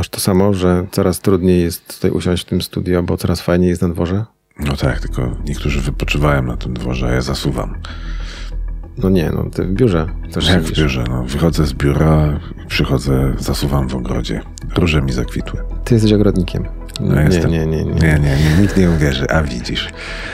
Masz to samo, że coraz trudniej jest tutaj usiąść w tym studio, bo coraz fajniej jest na dworze? No tak, tylko niektórzy wypoczywają na tym dworze, a ja zasuwam. No nie, no ty w biurze też Jak w siedzisz. biurze, no wychodzę z biura, przychodzę, zasuwam w ogrodzie. Róże mi zakwitły. Ty jesteś ogrodnikiem. No nie, jestem. nie, nie, nie, Nie, nie, nie, nikt nie uwierzy, a widzisz.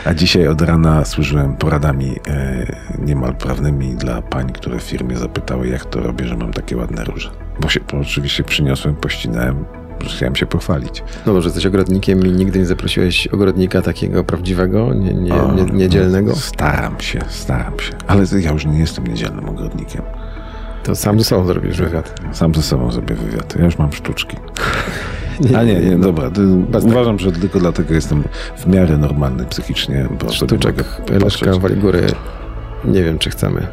A dzisiaj od rana służyłem poradami e, niemal prawnymi dla pań, które w firmie zapytały, jak to robię, że mam takie ładne róże. Bo się bo oczywiście przyniosłem, pościnałem, że chciałem się pochwalić. No dobrze, jesteś ogrodnikiem i nigdy nie zaprosiłeś ogrodnika takiego prawdziwego, nie, nie, O, nie, niedzielnego. no, Staram się, staram się. Ale ja już nie jestem niedzielnym ogrodnikiem. To sam ze sobą zrobisz wywiad. Sam ze sobą zrobię wywiad. Ja już mam sztuczki. Nie, A nie, nie, dobra. To uważam, że tylko dlatego jestem w miarę normalny psychicznie. Bo Sztuczek Leszka. Waligóry. Nie wiem, czy chcemy.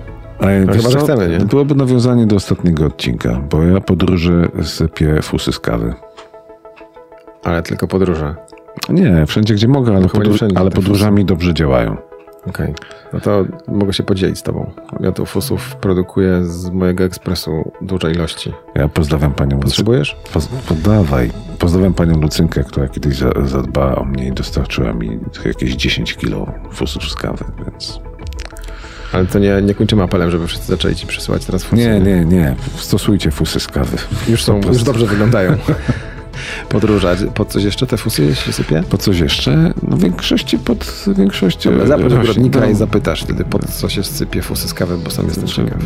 Wiesz chyba, że chcemy, nie? Byłoby nawiązanie do ostatniego odcinka, bo ja podróży sypię fusy z kawy. Ale tylko podróże. Nie, wszędzie gdzie mogę, ale, podróż, ale podróżami dobrze działają. Okej. No to mogę się podzielić z tobą. Ja tu fusów produkuję z mojego ekspresu duże ilości. Ja pozdrawiam panią Lucynkę. Potrzebujesz? Poz, podawaj. Pozdrawiam panią Lucynkę, która kiedyś za, zadbała o mnie i dostarczyła mi jakieś 10 kilo fusów z kawy, więc... Ale to nie, nie kończymy apelem, żeby wszyscy zaczęli ci przysyłać teraz fusy. Nie, nie, nie. Stosujcie fusy z kawy. Już są, już dobrze wyglądają. Podróże. Pod coś jeszcze te fusy się sypie? Po coś jeszcze? No w większości pod większość Dobra, roślin. ogrodnika No, i zapytasz wtedy, pod co się sypie fusy z kawy, bo sam jestem Znaczy, ciekaw.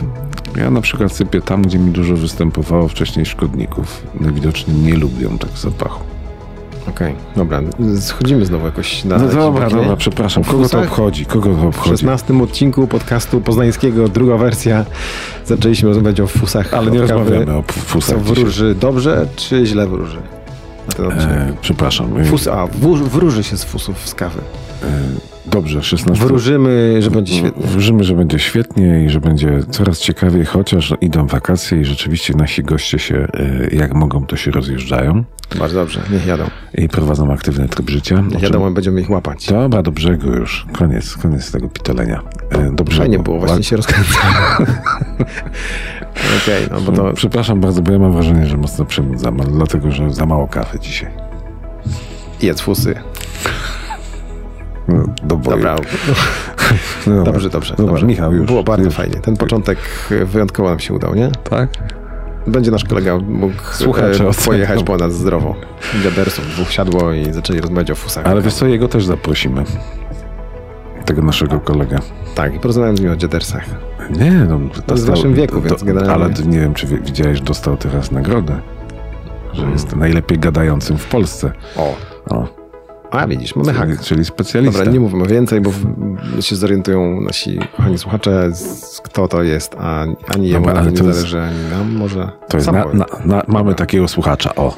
Ja na przykład sypię tam, gdzie mi dużo występowało wcześniej szkodników. Najwidoczniej nie lubią tak zapachu. Okej, dobra. Schodzimy znowu jakoś na No dobra, bok, dobra, przepraszam. Kogo to obchodzi? Kogo to W obchodzi? 16 odcinku podcastu poznańskiego, druga wersja. Zaczęliśmy rozmawiać o fusach. Ale nie rozmawiamy o Co fusach dzisiaj. wróży dobrze, czy źle wróży? E, przepraszam. Fus, a, wróż, wróży się z fusów z kawy. E, dobrze, 16. Wróżymy, że będzie świetnie. Wróżymy, że będzie świetnie i że będzie coraz ciekawiej, chociaż idą wakacje i rzeczywiście nasi goście się, e, jak mogą, to się rozjeżdżają Bardzo dobrze, niech jadą. i prowadzą aktywny tryb życia. Niech jadą, czym- będziemy ich łapać. Dobra, do brzegu już. Koniec, koniec tego pitolenia. E, Do brzegu. Fajnie było, właśnie się rozkręcałem. Okej, no bo to Przepraszam bardzo, bo ja mam wrażenie, że mocno przebudzam, ale dlatego, że za mało kawy dzisiaj. jedz fusy. No, do boju. Dobra, No dobra. dobrze, dobrze. Dobra, dobrze. Michał, już. Było bardzo już. fajnie. Ten początek wyjątkowo nam się udał, nie? Tak? Będzie nasz kolega mógł Słuchacze e, ocenią. pojechać po nas zdrowo. Wiadersów dwóch siadło i zaczęli rozmawiać o fusach. Ale wiesz co, jego też zaprosimy. Tego naszego kolegę. Tak, i porozmawiam z nim o dziadersach. Nie, no. W waszym wieku, więc generalnie- Ale nie wiem, czy widziałeś, dostał teraz nagrodę. Że Hmm. jest najlepiej gadającym w Polsce. O, O, a widzisz, mamy hak. czyli, specjalista. Dobra, nie mówimy więcej, bo się zorientują nasi kochani słuchacze, z, kto to jest, a ani jemu Dobra, ale nie jest- zależy, ani nam może. To jest na, na, na, mamy takiego słuchacza. O.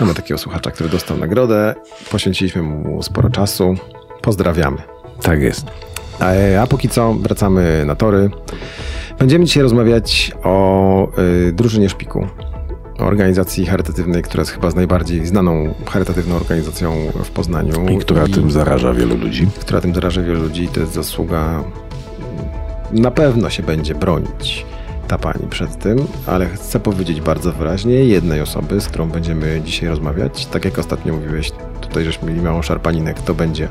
Mamy takiego słuchacza, który dostał nagrodę. Poświęciliśmy mu sporo czasu. Pozdrawiamy. Tak jest. A, a póki co wracamy na tory. Będziemy dzisiaj rozmawiać o y, drużynie szpiku. Organizacji charytatywnej, która jest chyba z najbardziej znaną charytatywną organizacją w Poznaniu. I która tym zaraża wielu ludzi. która tym zaraża wielu ludzi. To jest zasługa. Na pewno się będzie bronić ta pani przed tym, ale chcę powiedzieć bardzo wyraźnie jednej osoby, z którą będziemy dzisiaj rozmawiać. Tak jak ostatnio mówiłeś, tutaj żeśmy mieli mało szarpaninek, to będzie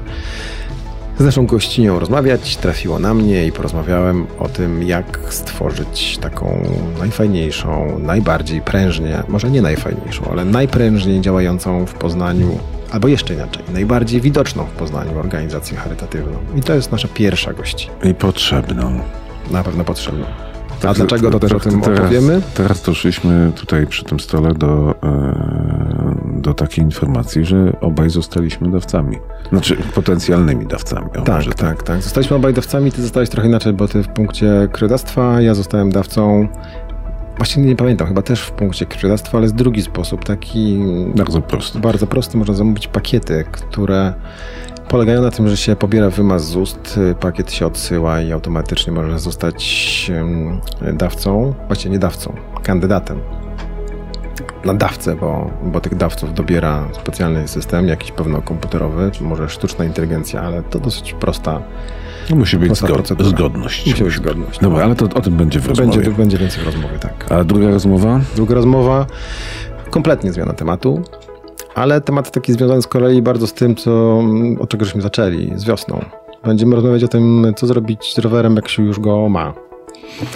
z naszą gościnią rozmawiać. Trafiło na mnie i porozmawiałem o tym, jak stworzyć taką najfajniejszą, najbardziej prężnie, może nie najfajniejszą, ale najprężniej działającą w Poznaniu, albo jeszcze inaczej, najbardziej widoczną w Poznaniu organizację charytatywną. I to jest nasza pierwsza gościnia, I potrzebną. na pewno potrzebna. A Tak, dlaczego to też o tym teraz, opowiemy? Teraz doszliśmy tutaj przy tym stole do, e, do takiej informacji, że obaj zostaliśmy dawcami. Znaczy potencjalnymi dawcami. O, Tak, może tak, tak. Zostaliśmy obaj dawcami, ty zostałeś trochę inaczej, bo ty w punkcie krwiodawstwa, ja zostałem dawcą. Właściwie nie pamiętam, chyba też w punkcie krwiodawstwa, ale z drugi sposób, taki Bardzo prosto. bardzo prosty. Można zamówić pakiety, które polegają na tym, że się pobiera wymaz z ust, pakiet się odsyła i automatycznie może zostać dawcą, właściwie nie dawcą, kandydatem na dawcę, bo, bo tych dawców dobiera specjalny system, jakiś pewno komputerowy, czy może sztuczna inteligencja, ale to dosyć prosta, No, musi być zgod, procedura. zgodność. musi być zgodność. Dobra, ale to o tym będzie w rozmowie. Będzie, będzie więcej w rozmowie, tak. A druga rozmowa? Druga rozmowa. kompletnie zmiana tematu, ale temat taki związany z kolei bardzo z tym, co, od czego żeśmy zaczęli, z wiosną. Będziemy rozmawiać o tym, co zrobić z rowerem, jak się już go ma.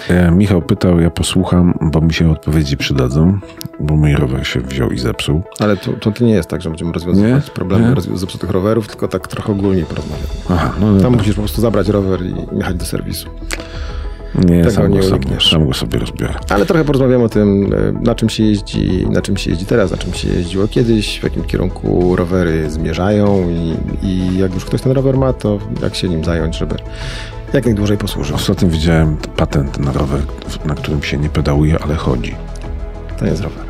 E, Michał pytał, ja posłucham, bo mi się odpowiedzi przydadzą, bo mój rower się wziął i zepsuł. Ale to, to, nie jest tak, że będziemy rozwiązywać Nie? problemy Nie? rozwi- zepsutych rowerów, tylko tak trochę ogólnie porozmawiać. Aha, no Tam dobra. musisz po prostu zabrać rower i jechać do serwisu. nie, tego sam, nie go sobie, sam go sobie rozbiorę. Ale trochę porozmawiamy o tym, e, na czym się jeździ, na czym się jeździ teraz, na czym się jeździło kiedyś, w jakim kierunku rowery zmierzają i, i jak już ktoś ten rower ma, to jak się nim zająć, żeby jak najdłużej posłużył. Ostatnio widziałem patent na rower, na którym się nie pedałuje, ale chodzi. To jest rower.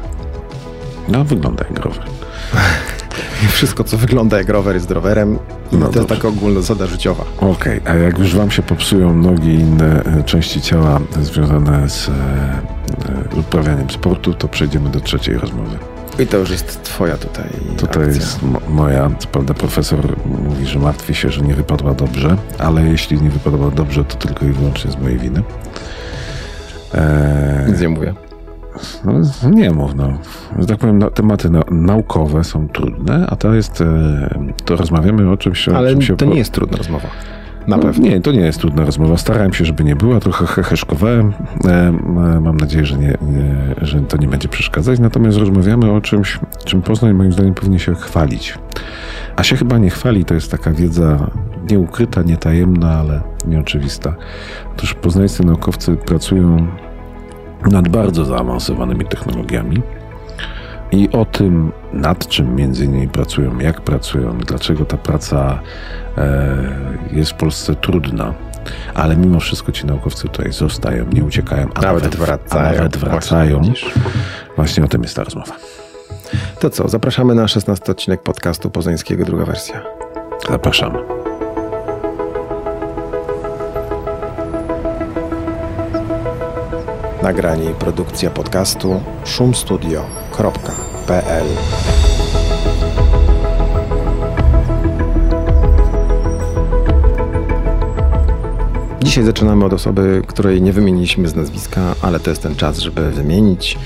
No, wygląda jak rower. Wszystko, co wygląda jak rower, jest rowerem i No to jest taka ogólna zasada życiowa. Okej, a jak już wam się popsują nogi i inne e, części ciała związane z e, e, uprawianiem sportu, to przejdziemy do trzeciej rozmowy. I to już jest twoja tutaj Tutaj akcja. jest mo- moja. Co prawda profesor mówi, że martwi się, że nie wypadła dobrze, ale jeśli nie wypadła dobrze, to tylko i wyłącznie z mojej winy. Eee, Nic nie mówię. no, nie mów, no. Że tak powiem, no, tematy na, naukowe są trudne, a to jest, e, to rozmawiamy o czymś, o Ale czym się... to nie jest trudna rozmowa. Na no, pewno. Nie, to nie jest trudna rozmowa. Starałem się, żeby nie była, trochę heheszkowałem. E, e, Mam nadzieję, że, nie, nie, że to nie będzie przeszkadzać. Natomiast rozmawiamy o czymś, czym Poznań moim zdaniem powinien się chwalić. A się chyba nie chwali, to jest taka wiedza nieukryta, nietajemna, ale nieoczywista. Otóż poznańscy naukowcy pracują nad bardzo zaawansowanymi technologiami. I o tym, nad czym między innymi pracują, jak pracują, dlaczego ta praca jest w Polsce trudna, ale mimo wszystko ci naukowcy tutaj zostają, nie uciekają, a Nawet nawet, wracają. A nawet wracają. Właśnie. Właśnie o tym jest ta rozmowa. To co, zapraszamy na 16 odcinek podcastu Poznańskiego, druga wersja. Zapraszamy. Nagranie i produkcja podcastu szumstudio.pl Dzisiaj zaczynamy od osoby, której nie wymieniliśmy z nazwiska, ale to jest ten czas, żeby wymienić.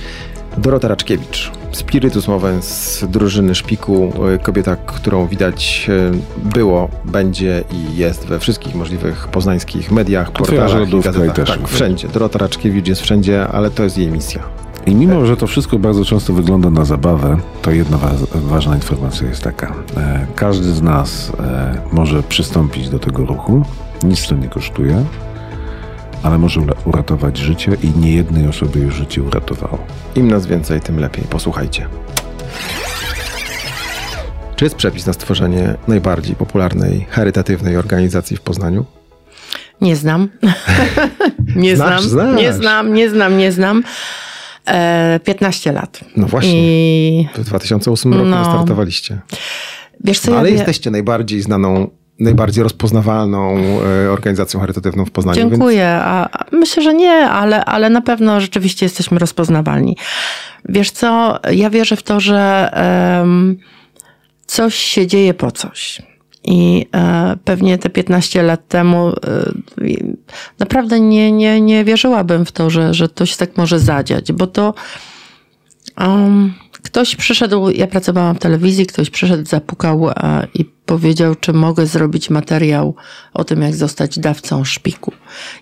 Dorota Raczkiewicz, Spiritus Movens z drużyny Szpiku, kobieta, którą widać y, było, będzie i jest we wszystkich możliwych poznańskich mediach, portalach i gazetach. też Tak, wszędzie. Dorota Raczkiewicz jest wszędzie, ale to jest jej misja. I mimo, że to wszystko bardzo często wygląda na zabawę, to jedna wa- ważna informacja jest taka. E, każdy z nas e, może przystąpić do tego ruchu, nic to nie kosztuje, ale może ura- uratować życie i niejednej osobie już życie uratowało. Im nas więcej, tym lepiej. Posłuchajcie. Czy jest przepis na stworzenie najbardziej popularnej, charytatywnej organizacji w Poznaniu? Nie znam. nie Znasz, znam. znasz. Nie znam, nie znam, nie znam. E, 15 lat. No właśnie. I W 2008 roku No. startowaliście. wiesz co, No, ja ale wie- jesteście najbardziej znaną, najbardziej rozpoznawalną e, organizacją charytatywną w Poznaniu. Więc Dziękuję. A, a myślę, że nie, ale, ale na pewno rzeczywiście jesteśmy rozpoznawalni. Wiesz co, ja wierzę w to, że em, coś się dzieje po coś. I e, pewnie te 15 lat temu e, naprawdę nie, nie, nie wierzyłabym w to, że, że to się tak może zadziać, bo to um, ktoś przyszedł, ja pracowałam w telewizji, ktoś przyszedł, zapukał e, i powiedział, czy mogę zrobić materiał o tym, jak zostać dawcą szpiku.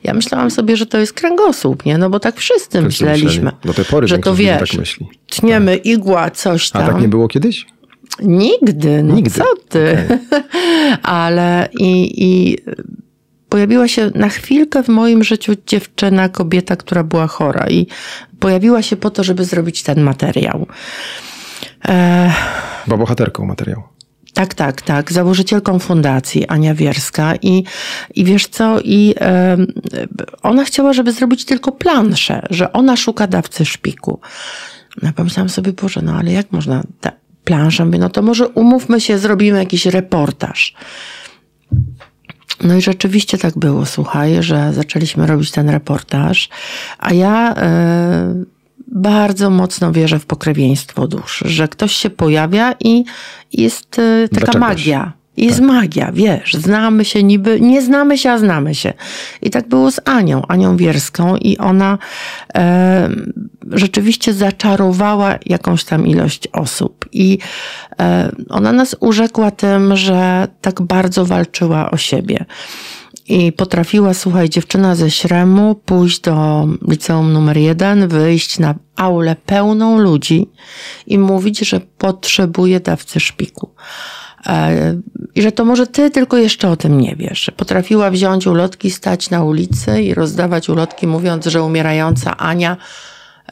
Ja myślałam sobie, że to jest kręgosłup, nie? No bo tak wszyscy, wszyscy myśleliśmy. myśleli. Do tej pory że to ludzi wiesz, tak myśli. tniemy igła, coś A tam. tak nie było kiedyś? Nigdy, no Nigdy. co ty. Ale i, i pojawiła się na chwilkę w moim życiu dziewczyna, kobieta, która była chora i pojawiła się po to, żeby zrobić ten materiał. E, Była bohaterką materiału. tak, tak, tak. Założycielką fundacji Ania Wierska i, i wiesz co, i ona chciała, żeby zrobić tylko planszę, że ona szuka dawcy szpiku. No pomyślałam sobie, Boże, no ale jak można planszę? Mówię, No to może umówmy się, zrobimy jakiś reportaż. No i rzeczywiście tak było, słuchaj, że zaczęliśmy robić ten reportaż, a ja e, bardzo mocno wierzę w pokrewieństwo dusz, że ktoś się pojawia i jest e, taka magia. Jest Tak. magia, wiesz, znamy się niby, nie znamy się, a znamy się. I tak było z Anią, Anią Wierską i ona e, rzeczywiście zaczarowała jakąś tam ilość osób. I e, ona nas urzekła tym, że tak bardzo walczyła o siebie. I potrafiła, słuchaj, dziewczyna ze Śremu pójść do liceum numer jeden, wyjść na aulę pełną ludzi i mówić, że potrzebuje dawcy szpiku. E, I że to może ty tylko jeszcze o tym nie wiesz. Potrafiła wziąć ulotki, stać na ulicy i rozdawać ulotki, mówiąc, że umierająca Ania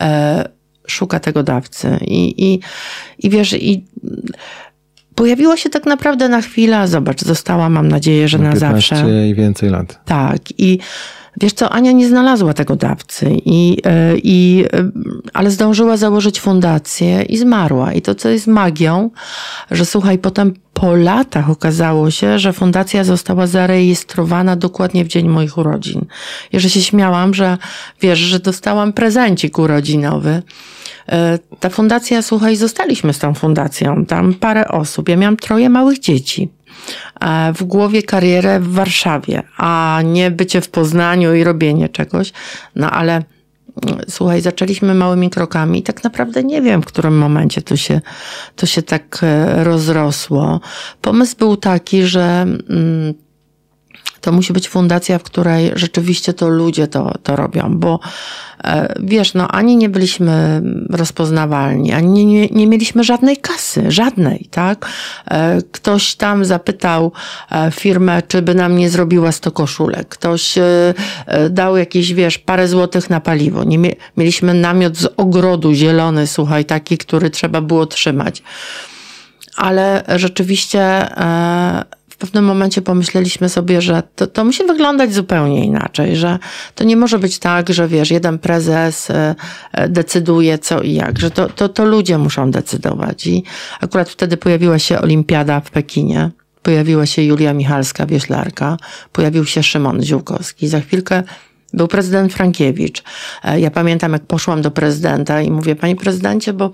e, szuka tego dawcy. I, i, i wiesz, i pojawiła się tak naprawdę na chwilę, zobacz, została, mam nadzieję, że na 15 zawsze. i więcej lat. Tak. I wiesz co, Ania nie znalazła tego dawcy, i, e, i, e, ale zdążyła założyć fundację i zmarła. I to, co jest magią, że słuchaj, potem po latach okazało się, że fundacja została zarejestrowana dokładnie w dzień moich urodzin. I że się śmiałam, że wiesz, że dostałam prezencik urodzinowy. E, Ta fundacja, słuchaj, zostaliśmy z tą fundacją, tam parę osób. Ja miałam troje małych dzieci. E, W głowie karierę w Warszawie, a nie bycie w Poznaniu i robienie czegoś. No ale mm, słuchaj, zaczęliśmy małymi krokami i tak naprawdę nie wiem, w którym momencie to się, to się tak e, rozrosło. Pomysł był taki, że mm, to musi być fundacja, w której rzeczywiście to ludzie to, to robią, bo e, wiesz, no ani nie byliśmy rozpoznawalni, ani nie, nie, mieliśmy żadnej kasy, żadnej, tak? E, Ktoś tam zapytał e, firmę, czy by nam nie zrobiła 100 koszulek. Ktoś dał jakieś, wiesz, parę złotych na paliwo. Nie mie- mieliśmy namiot z ogrodu zielony, słuchaj, taki, który trzeba było trzymać ale rzeczywiście e, w pewnym momencie pomyśleliśmy sobie, że to, to musi wyglądać zupełnie inaczej, że to nie może być tak, że wiesz, jeden prezes e, e, decyduje co i jak, że to, to, to ludzie muszą decydować. I akurat wtedy pojawiła się Olimpiada w Pekinie. Pojawiła się Julia Michalska, wioślarka, pojawił się Szymon Ziółkowski. Za chwilkę był prezydent Frankiewicz. E, Ja pamiętam, jak poszłam do prezydenta i mówię, panie prezydencie, bo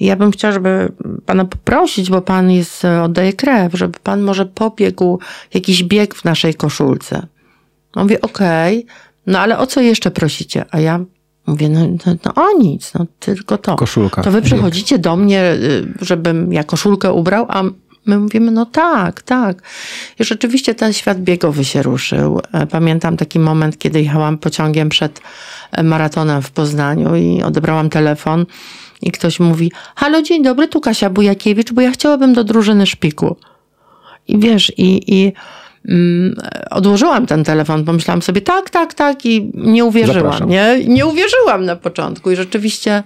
ja bym chciała, żeby pana poprosić, bo pan jest, e, oddaje krew, żeby pan może pobiegł jakiś bieg w naszej koszulce. On mówi, okej, no ale o co jeszcze prosicie? A ja mówię, no, no, no o nic, no tylko to. Koszulka. To wy przychodzicie do mnie, y, żebym ja koszulkę ubrał, a my mówimy, no tak, tak. I rzeczywiście ten świat biegowy się ruszył. E, Pamiętam taki moment, kiedy jechałam pociągiem przed e, maratonem w Poznaniu i odebrałam telefon i ktoś mówi, halo, dzień dobry, tu Kasia Bujakiewicz, bo ja chciałabym do drużyny szpiku. I wiesz, i, i odłożyłam ten telefon, pomyślałam sobie, tak, tak, tak i nie uwierzyłam, Zapraszam. nie? Nie uwierzyłam na początku i rzeczywiście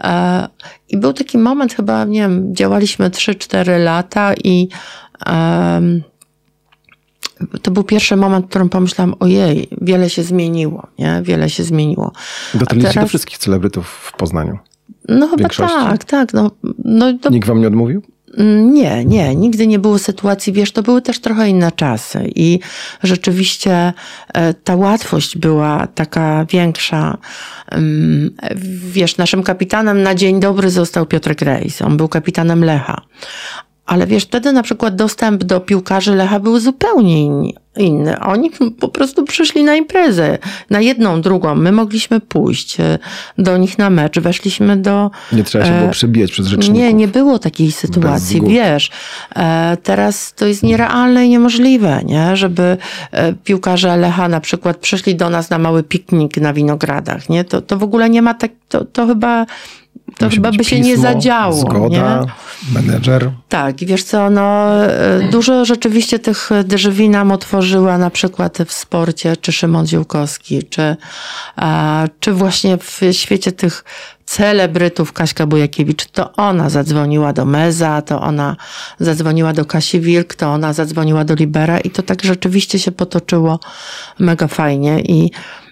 e, i był taki moment chyba, nie wiem, działaliśmy 3-4 lata i em, to był pierwszy moment, w którym pomyślałam, ojej, wiele się zmieniło, nie? Wiele się zmieniło. Dotarliście teraz- do wszystkich celebrytów w Poznaniu. No chyba większości? tak, tak. No, no to Nikt wam nie odmówił? Nie, nie, nigdy nie było sytuacji, wiesz, to były też trochę inne czasy i rzeczywiście e, ta łatwość była taka większa. Ym, Wiesz, naszym kapitanem na dzień dobry został Piotr Grejs, on był kapitanem Lecha. Ale wiesz, wtedy na przykład dostęp do piłkarzy Lecha był zupełnie inni- inny. Oni po prostu przyszli na imprezę, na jedną, drugą. My mogliśmy pójść e, do nich na mecz, weszliśmy do Nie trzeba się E, było przebijać przez rzeczników. nie, nie było takiej sytuacji, wiesz. E, teraz to jest nierealne i niemożliwe, nie? Żeby e, piłkarze Lecha na przykład przyszli do nas na mały piknik na winogradach, nie? To, to w ogóle nie ma tak, to, to chyba, to Musi chyba by się nie pismo, zadziało, Zgoda, nie? menedżer. Tak, i wiesz co, no, e, dużo rzeczywiście tych drzwi nam otworzyła na przykład w sporcie, czy Szymon Ziółkowski, czy, a, czy właśnie w świecie tych celebrytów Kaśka Bujakiewicz, to ona zadzwoniła do Meza, to ona zadzwoniła do Kasi Wilk, to ona zadzwoniła do Libera i to tak rzeczywiście się potoczyło mega fajnie i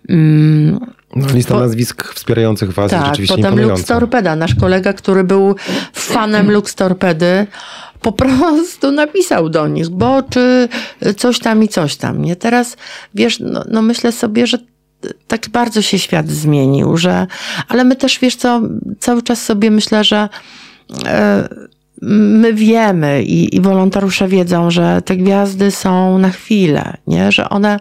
mm, No, lista Po- nazwisk wspierających was tak, rzeczywiście potem Lux. Torpeda, nasz kolega, który był fanem Lux Torpedy, po prostu napisał do nich, bo czy coś tam i coś tam, nie? Teraz, wiesz, no, no myślę sobie, że tak bardzo się świat zmienił, że, ale my też, wiesz co, cały czas sobie myślę, że e, my wiemy i, i wolontariusze wiedzą, że te gwiazdy są na chwilę, nie? że one,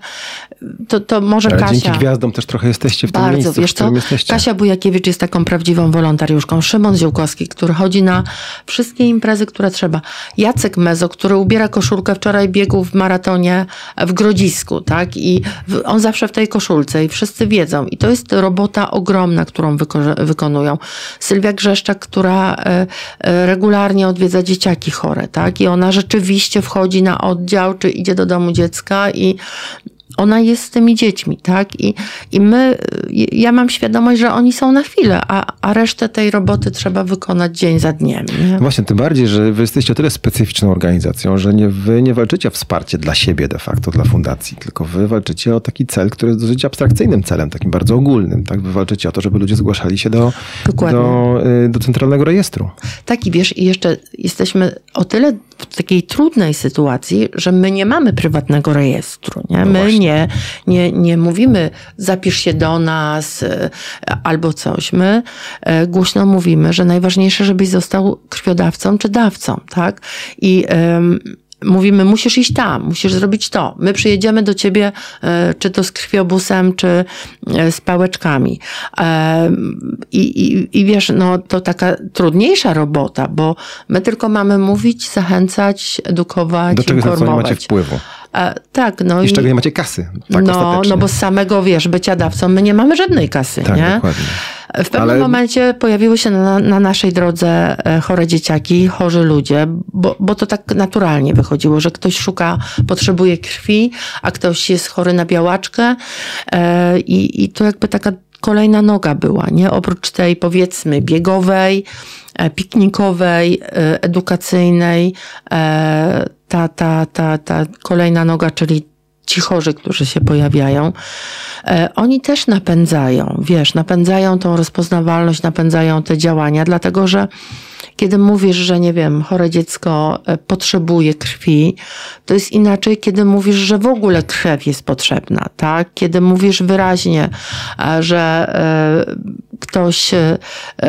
to, to może Ale Kasia... dzięki gwiazdom też trochę jesteście w tym Bardzo, miejscu, wiesz w którym co? jesteście. Kasia Bujakiewicz jest taką prawdziwą wolontariuszką. Szymon Ziółkowski, który chodzi na wszystkie imprezy, które trzeba. Jacek Mezo, który ubiera koszulkę, wczoraj biegł w maratonie w Grodzisku, tak? I on zawsze w tej koszulce i wszyscy wiedzą. I to jest robota ogromna, którą wyko- wykonują. Sylwia Grzeszczak, która e, e, regularnie odwiedza dzieciaki chore, tak? I ona rzeczywiście wchodzi na oddział, czy idzie do domu dziecka i ona jest z tymi dziećmi, tak? I, i my, y, ja mam świadomość, że oni są na chwilę, a, a resztę tej roboty trzeba wykonać dzień za dniem. Nie? Właśnie, tym bardziej, że wy jesteście o tyle specyficzną organizacją, że nie, wy nie walczycie o wsparcie dla siebie de facto, dla fundacji, tylko wy walczycie o taki cel, który jest dosyć abstrakcyjnym celem, takim bardzo ogólnym. Tak? Wy walczycie o to, żeby ludzie zgłaszali się do, Dokładnie. do, y, do centralnego rejestru. Tak i wiesz, i jeszcze jesteśmy o tyle w takiej trudnej sytuacji, że my nie mamy prywatnego rejestru. Nie? my właśnie. nie, nie, nie mówimy zapisz się do nas e, albo coś. My e, głośno mówimy, że najważniejsze, żebyś został krwiodawcą czy dawcą. Tak? I mówimy, musisz iść tam, musisz zrobić to. My przyjedziemy do ciebie, e, czy to z krwiobusem, czy e, z pałeczkami. E, I, i, I wiesz, no to taka trudniejsza robota, bo my tylko mamy mówić, zachęcać, edukować, Do czego co nie informować. macie wpływu. E, tak, no I z czego nie macie kasy. Tak no, no bo z samego, wiesz, bycia dawcą my nie mamy żadnej kasy, tak, nie? dokładnie. W pewnym Ale- momencie pojawiły się na, na naszej drodze e, chore dzieciaki, chorzy ludzie, bo, bo to tak naturalnie wychodziło, że ktoś szuka, potrzebuje krwi, a ktoś jest chory na białaczkę e, i, i to jakby taka kolejna noga była, nie? Oprócz tej powiedzmy biegowej, e, piknikowej, edukacyjnej, ta, ta, ta, ta kolejna noga, czyli ci chorzy, którzy się pojawiają, e, oni też napędzają, wiesz, napędzają tą rozpoznawalność, napędzają te działania, dlatego że kiedy mówisz, że nie wiem, chore dziecko e, potrzebuje krwi, to jest inaczej, kiedy mówisz, że w ogóle krew jest potrzebna, tak? Kiedy mówisz wyraźnie, e, że ktoś, e,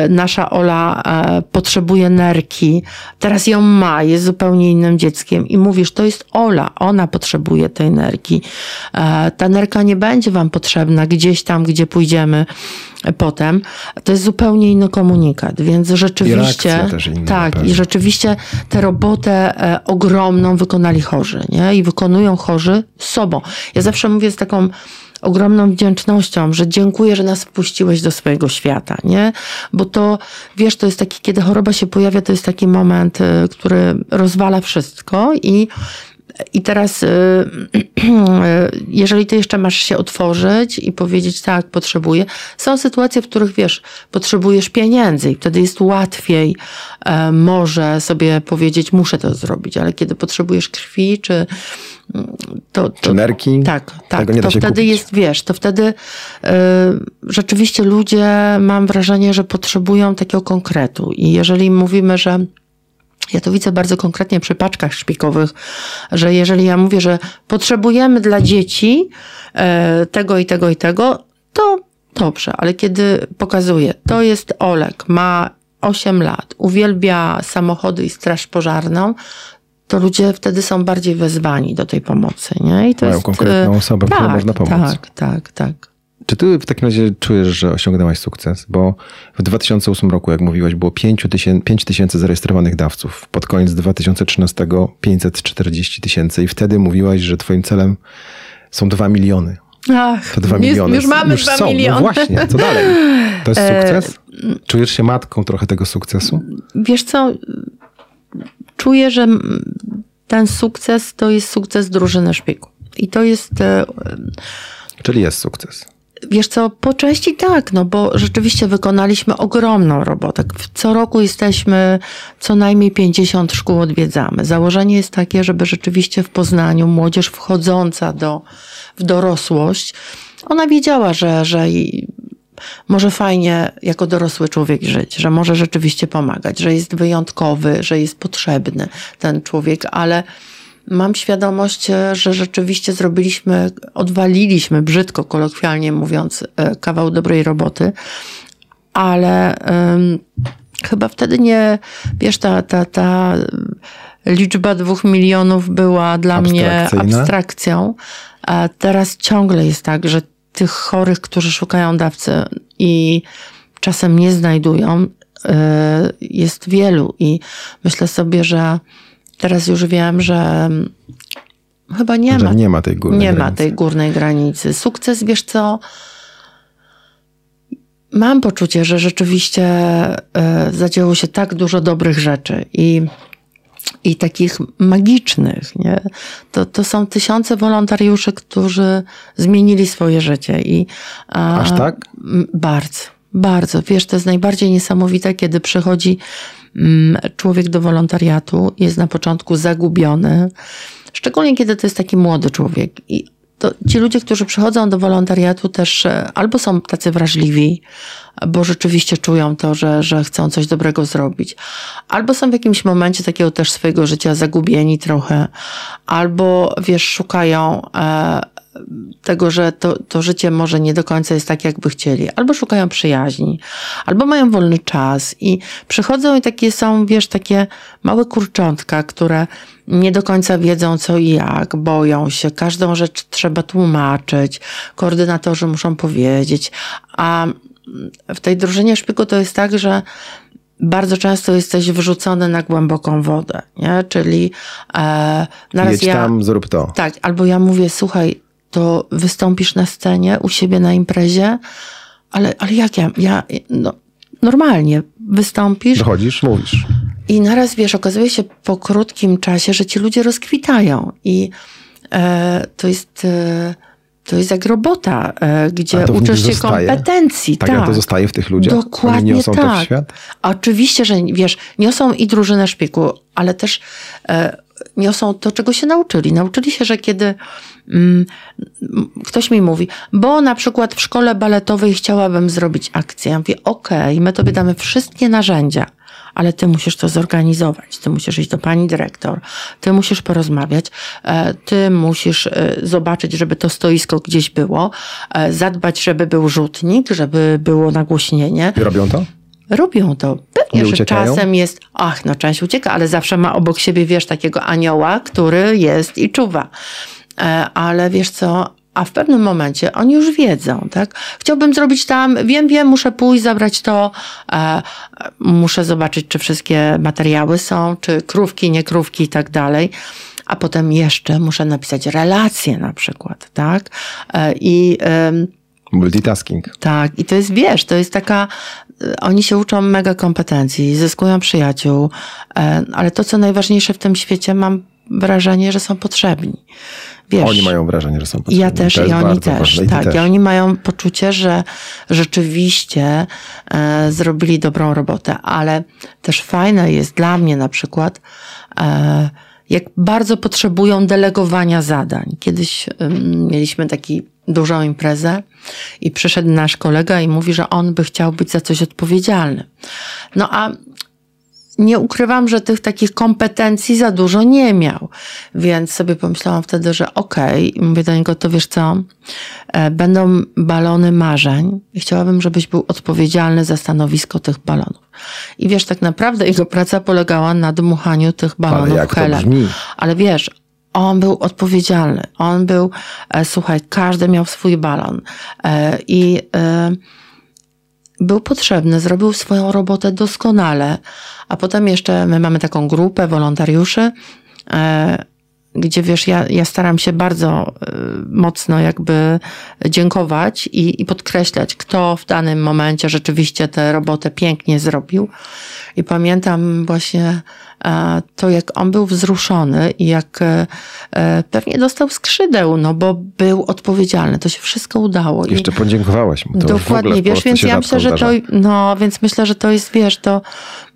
nasza Ola e, potrzebuje nerki, teraz ją ma, jest zupełnie innym dzieckiem i mówisz, to jest Ola, ona potrzebuje tej nerki. E, Ta nerka nie będzie wam potrzebna gdzieś tam, gdzie pójdziemy potem. To jest zupełnie inny komunikat, więc rzeczywiście... na tak, i rzeczywiście tę robotę ogromną wykonali chorzy, nie? I wykonują chorzy sobą. Ja zawsze mówię z taką ogromną wdzięcznością, że dziękuję, że nas wpuściłeś do swojego świata, nie? Bo to, wiesz, to jest taki, kiedy choroba się pojawia, to jest taki moment, e, który rozwala wszystko i i teraz, y, jeżeli ty jeszcze masz się otworzyć i powiedzieć, tak, potrzebuję. Są sytuacje, w których wiesz, potrzebujesz pieniędzy i wtedy jest łatwiej e, może sobie powiedzieć, muszę to zrobić, ale kiedy potrzebujesz krwi, czy to. to Czy nerki? tak, tak. To wtedy kupić. jest, wiesz, to wtedy y, rzeczywiście ludzie, mam wrażenie, że potrzebują takiego konkretu. I jeżeli mówimy, że ja to widzę bardzo konkretnie przy paczkach szpikowych, że jeżeli ja mówię, że potrzebujemy dla dzieci e, tego i tego i tego, to dobrze, ale kiedy pokazuję, to jest Olek, ma 8 lat, uwielbia samochody i straż pożarną, to ludzie wtedy są bardziej wezwani do tej pomocy. Nie? I to Mają jest, konkretną e, osobę, której tak, można pomóc. Tak, tak, tak. Czy ty w takim razie czujesz, że osiągnęłaś sukces? Bo w 2008 roku, jak mówiłaś, było 5 tysięcy, 5 tysięcy zarejestrowanych dawców. Pod koniec 2013 540 tysięcy i wtedy mówiłaś, że twoim celem są 2 miliony. Ach, To 2 już, miliony. już mamy już 2 są. miliony. No właśnie, co dalej? To jest E, sukces? Czujesz się matką trochę tego sukcesu? Wiesz co, czuję, że ten sukces to jest sukces drużyny szpiku. I to jest, e, Czyli jest sukces. wiesz co, po części tak, no bo rzeczywiście wykonaliśmy ogromną robotę. Co roku jesteśmy, co najmniej 50 szkół odwiedzamy. Założenie jest takie, żeby rzeczywiście w Poznaniu młodzież wchodząca do, w dorosłość, ona wiedziała, że, że może fajnie jako dorosły człowiek żyć, że może rzeczywiście pomagać, że jest wyjątkowy, że jest potrzebny ten człowiek, ale mam świadomość, e, że rzeczywiście zrobiliśmy, odwaliliśmy, brzydko kolokwialnie mówiąc, e, kawał dobrej roboty, ale em, chyba wtedy nie, wiesz, ta, ta, ta liczba dwóch milionów była dla mnie abstrakcją. A teraz ciągle jest tak, że tych chorych, którzy szukają dawcy i czasem nie znajdują, y, jest wielu. I myślę sobie, że teraz już wiem, że chyba nie ma. Nie ma tej górnej Nie granicy. ma tej górnej granicy. Sukces, wiesz co? Mam poczucie, że rzeczywiście y, zadziało się tak dużo dobrych rzeczy i i takich magicznych. Nie? To, to są tysiące wolontariuszy, którzy zmienili swoje życie. I, a, Aż tak? Bardzo, bardzo. Wiesz, to jest najbardziej niesamowite, kiedy przychodzi człowiek do wolontariatu, jest na początku zagubiony, szczególnie kiedy to jest taki młody człowiek. I to ci ludzie, którzy przychodzą do wolontariatu też e, albo są tacy wrażliwi, bo rzeczywiście czują to, że, że chcą coś dobrego zrobić, albo są w jakimś momencie takiego też swojego życia zagubieni trochę, albo wiesz, szukają e, tego, że to, to życie może nie do końca jest tak, jakby chcieli, albo szukają przyjaźni, albo mają wolny czas i przychodzą i takie są, wiesz, takie małe kurczątka, które nie do końca wiedzą co i jak, boją się, każdą rzecz trzeba tłumaczyć, koordynatorzy muszą powiedzieć, a w tej drużynie szpiku to jest tak, że bardzo często jesteś wrzucony na głęboką wodę, nie? Czyli e, naraz Jedź ja, tam, zrób to. Tak, albo ja mówię, słuchaj, to wystąpisz na scenie u siebie na imprezie, ale, ale jak ja, ja no, normalnie wystąpisz. Dochodzisz, mówisz. I naraz wiesz, okazuje się po krótkim czasie, że ci ludzie rozkwitają i e, to jest... E, to jest jak robota, e, gdzie uczysz się zostaje? kompetencji. Tak, tak, to zostaje w tych ludziach? Dokładnie Oni tak. Oczywiście, że wiesz, niosą i drużynę szpiku, ale też e, niosą to, czego się nauczyli. Nauczyli się, że kiedy mm, ktoś mi mówi, bo na przykład w szkole baletowej chciałabym zrobić akcję. Ja mówię, okej, okay, my tobie damy wszystkie narzędzia, ale ty musisz to zorganizować. Ty musisz iść do pani dyrektor, ty musisz porozmawiać, e, ty musisz e, zobaczyć, żeby to stoisko gdzieś było, e, zadbać, żeby był rzutnik, żeby było nagłośnienie. I robią to? Robią to. Pewnie, że czasem jest, ach, no część ucieka, ale zawsze ma obok siebie, wiesz, takiego anioła, który jest i czuwa. E, ale wiesz co, a w pewnym momencie oni już wiedzą, tak? Chciałbym zrobić tam, wiem, wiem, muszę pójść, zabrać to, e, muszę zobaczyć, czy wszystkie materiały są, czy krówki, nie krówki i tak dalej. A potem jeszcze muszę napisać relacje na przykład, tak? E, I Multitasking. Tak, i to jest, wiesz, to jest taka, oni się uczą mega kompetencji, zyskują przyjaciół, e, ale to, co najważniejsze w tym świecie, mam wrażenie, że są potrzebni. Wiesz, oni mają wrażenie, że są potrzebni. Ja też i oni też. Tak, i też. oni mają poczucie, że rzeczywiście e, zrobili dobrą robotę, ale też fajne jest dla mnie na przykład, e, jak bardzo potrzebują delegowania zadań. Kiedyś mieliśmy taki dużą imprezę i przyszedł nasz kolega i mówi, że on by chciał być za coś odpowiedzialny. No a nie ukrywam, że tych takich kompetencji za dużo nie miał. Więc sobie pomyślałam wtedy, że okej, okay. mówię do niego, to wiesz co, e, będą balony marzeń i chciałabym, żebyś był odpowiedzialny za stanowisko tych balonów. I wiesz, tak naprawdę jego praca polegała na dmuchaniu tych balonów Ale jak helem. To brzmi? Ale wiesz, on był odpowiedzialny. On był, e, słuchaj, każdy miał swój balon. E, I e, był potrzebny, zrobił swoją robotę doskonale. A potem jeszcze my mamy taką grupę wolontariuszy, gdzie wiesz, ja, ja staram się bardzo mocno jakby dziękować i, i podkreślać, kto w danym momencie rzeczywiście tę robotę pięknie zrobił. I pamiętam właśnie to jak on był wzruszony i jak e, e, pewnie dostał skrzydeł, no bo był odpowiedzialny. To się wszystko udało. Jeszcze podziękowałaś mu. To Dokładnie, wiesz, więc ja myślę, że to, no, więc myślę, że to jest, wiesz, to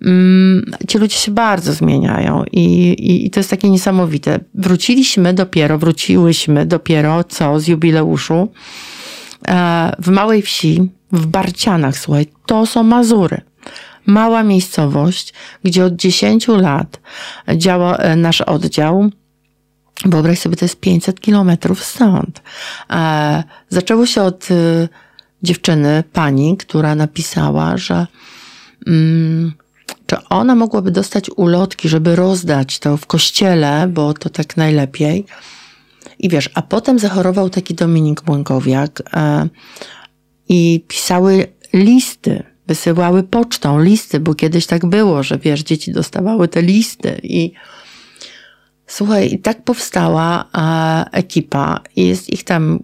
mm, ci ludzie się bardzo zmieniają i, i, i to jest takie niesamowite. Wróciliśmy dopiero, wróciłyśmy dopiero, co z jubileuszu, w małej wsi, w Barcianach, słuchaj, to są Mazury mała miejscowość, gdzie od 10 lat działa e, nasz oddział. Wyobraź sobie, to jest 500 kilometrów stąd. E, zaczęło się od e, dziewczyny, pani, która napisała, że mm, czy ona mogłaby dostać ulotki, żeby rozdać to w kościele, bo to tak najlepiej. I wiesz, a potem zachorował taki Dominik Błękowiak e, i pisały listy, wysyłały pocztą listy, bo kiedyś tak było, że wiesz, dzieci dostawały te listy i słuchaj, i tak powstała e, ekipa i jest ich tam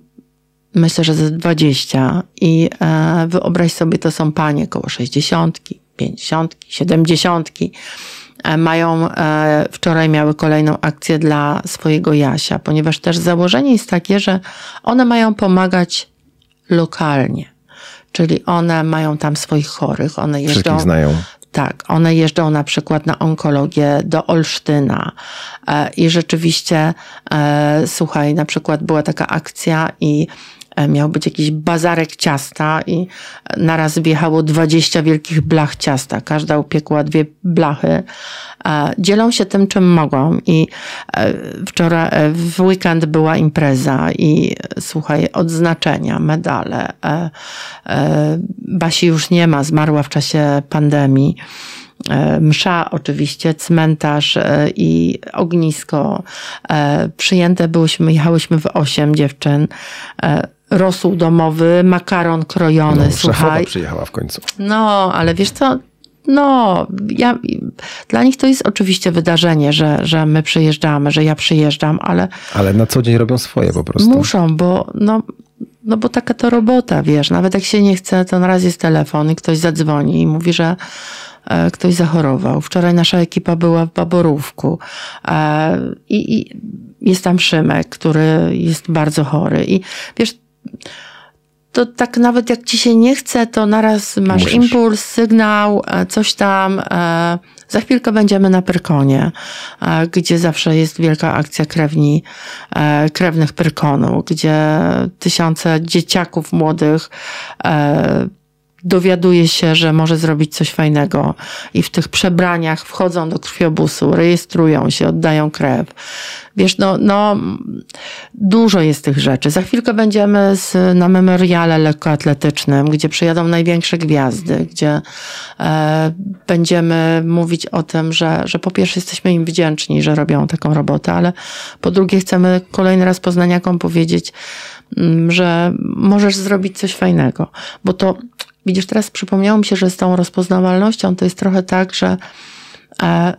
myślę, że ze 20 i e, wyobraź sobie, to są panie koło 60, 50, 70. E, mają, e, wczoraj miały kolejną akcję dla swojego Jasia, ponieważ też założenie jest takie, że one mają pomagać lokalnie. Czyli one mają tam swoich chorych, one jeżdżą. Wszystkich znają. Tak, one jeżdżą na przykład na onkologię do Olsztyna e, i rzeczywiście, e, słuchaj, na przykład była taka akcja i miał być jakiś bazarek ciasta i naraz wjechało 20 wielkich blach ciasta. Każda upiekła dwie blachy. Dzielą się tym, czym mogą i wczoraj, w weekend była impreza i słuchaj, odznaczenia, medale. Basi już nie ma, zmarła w czasie pandemii msza oczywiście, cmentarz i ognisko. Przyjęte byłyśmy, jechałyśmy w osiem dziewczyn. Rosół domowy, makaron krojony, No, słuchaj. przyjechała w końcu. No, ale wiesz co, no, ja, dla nich to jest oczywiście wydarzenie, że, że my przyjeżdżamy, że ja przyjeżdżam, ale Ale na co dzień robią swoje po prostu. muszą, bo no, no bo taka to robota, wiesz, nawet jak się nie chce, to na raz jest telefon i ktoś zadzwoni i mówi, że e, ktoś zachorował. Wczoraj nasza ekipa była w Baborówku e, i, i jest tam Szymek, który jest bardzo chory i wiesz, to tak nawet jak ci się nie chce, to naraz masz Musisz. impuls, sygnał, e, coś tam. e, Za chwilkę będziemy na Pyrkonie, e, gdzie zawsze jest wielka akcja krewni, krewnych Pyrkonu, gdzie tysiące dzieciaków młodych dowiaduje się, że może zrobić coś fajnego i w tych przebraniach wchodzą do krwiobusu, rejestrują się, oddają krew. Wiesz, no, no dużo jest tych rzeczy. Za chwilkę będziemy z, na memoriale lekkoatletycznym, gdzie przyjadą największe gwiazdy, gdzie e, będziemy mówić o tym, że, że po pierwsze jesteśmy im wdzięczni, że robią taką robotę, ale po drugie chcemy kolejny raz poznaniakom powiedzieć, mm, że możesz zrobić coś fajnego. Bo to, widzisz, teraz przypomniało mi się, że z tą rozpoznawalnością to jest trochę tak, że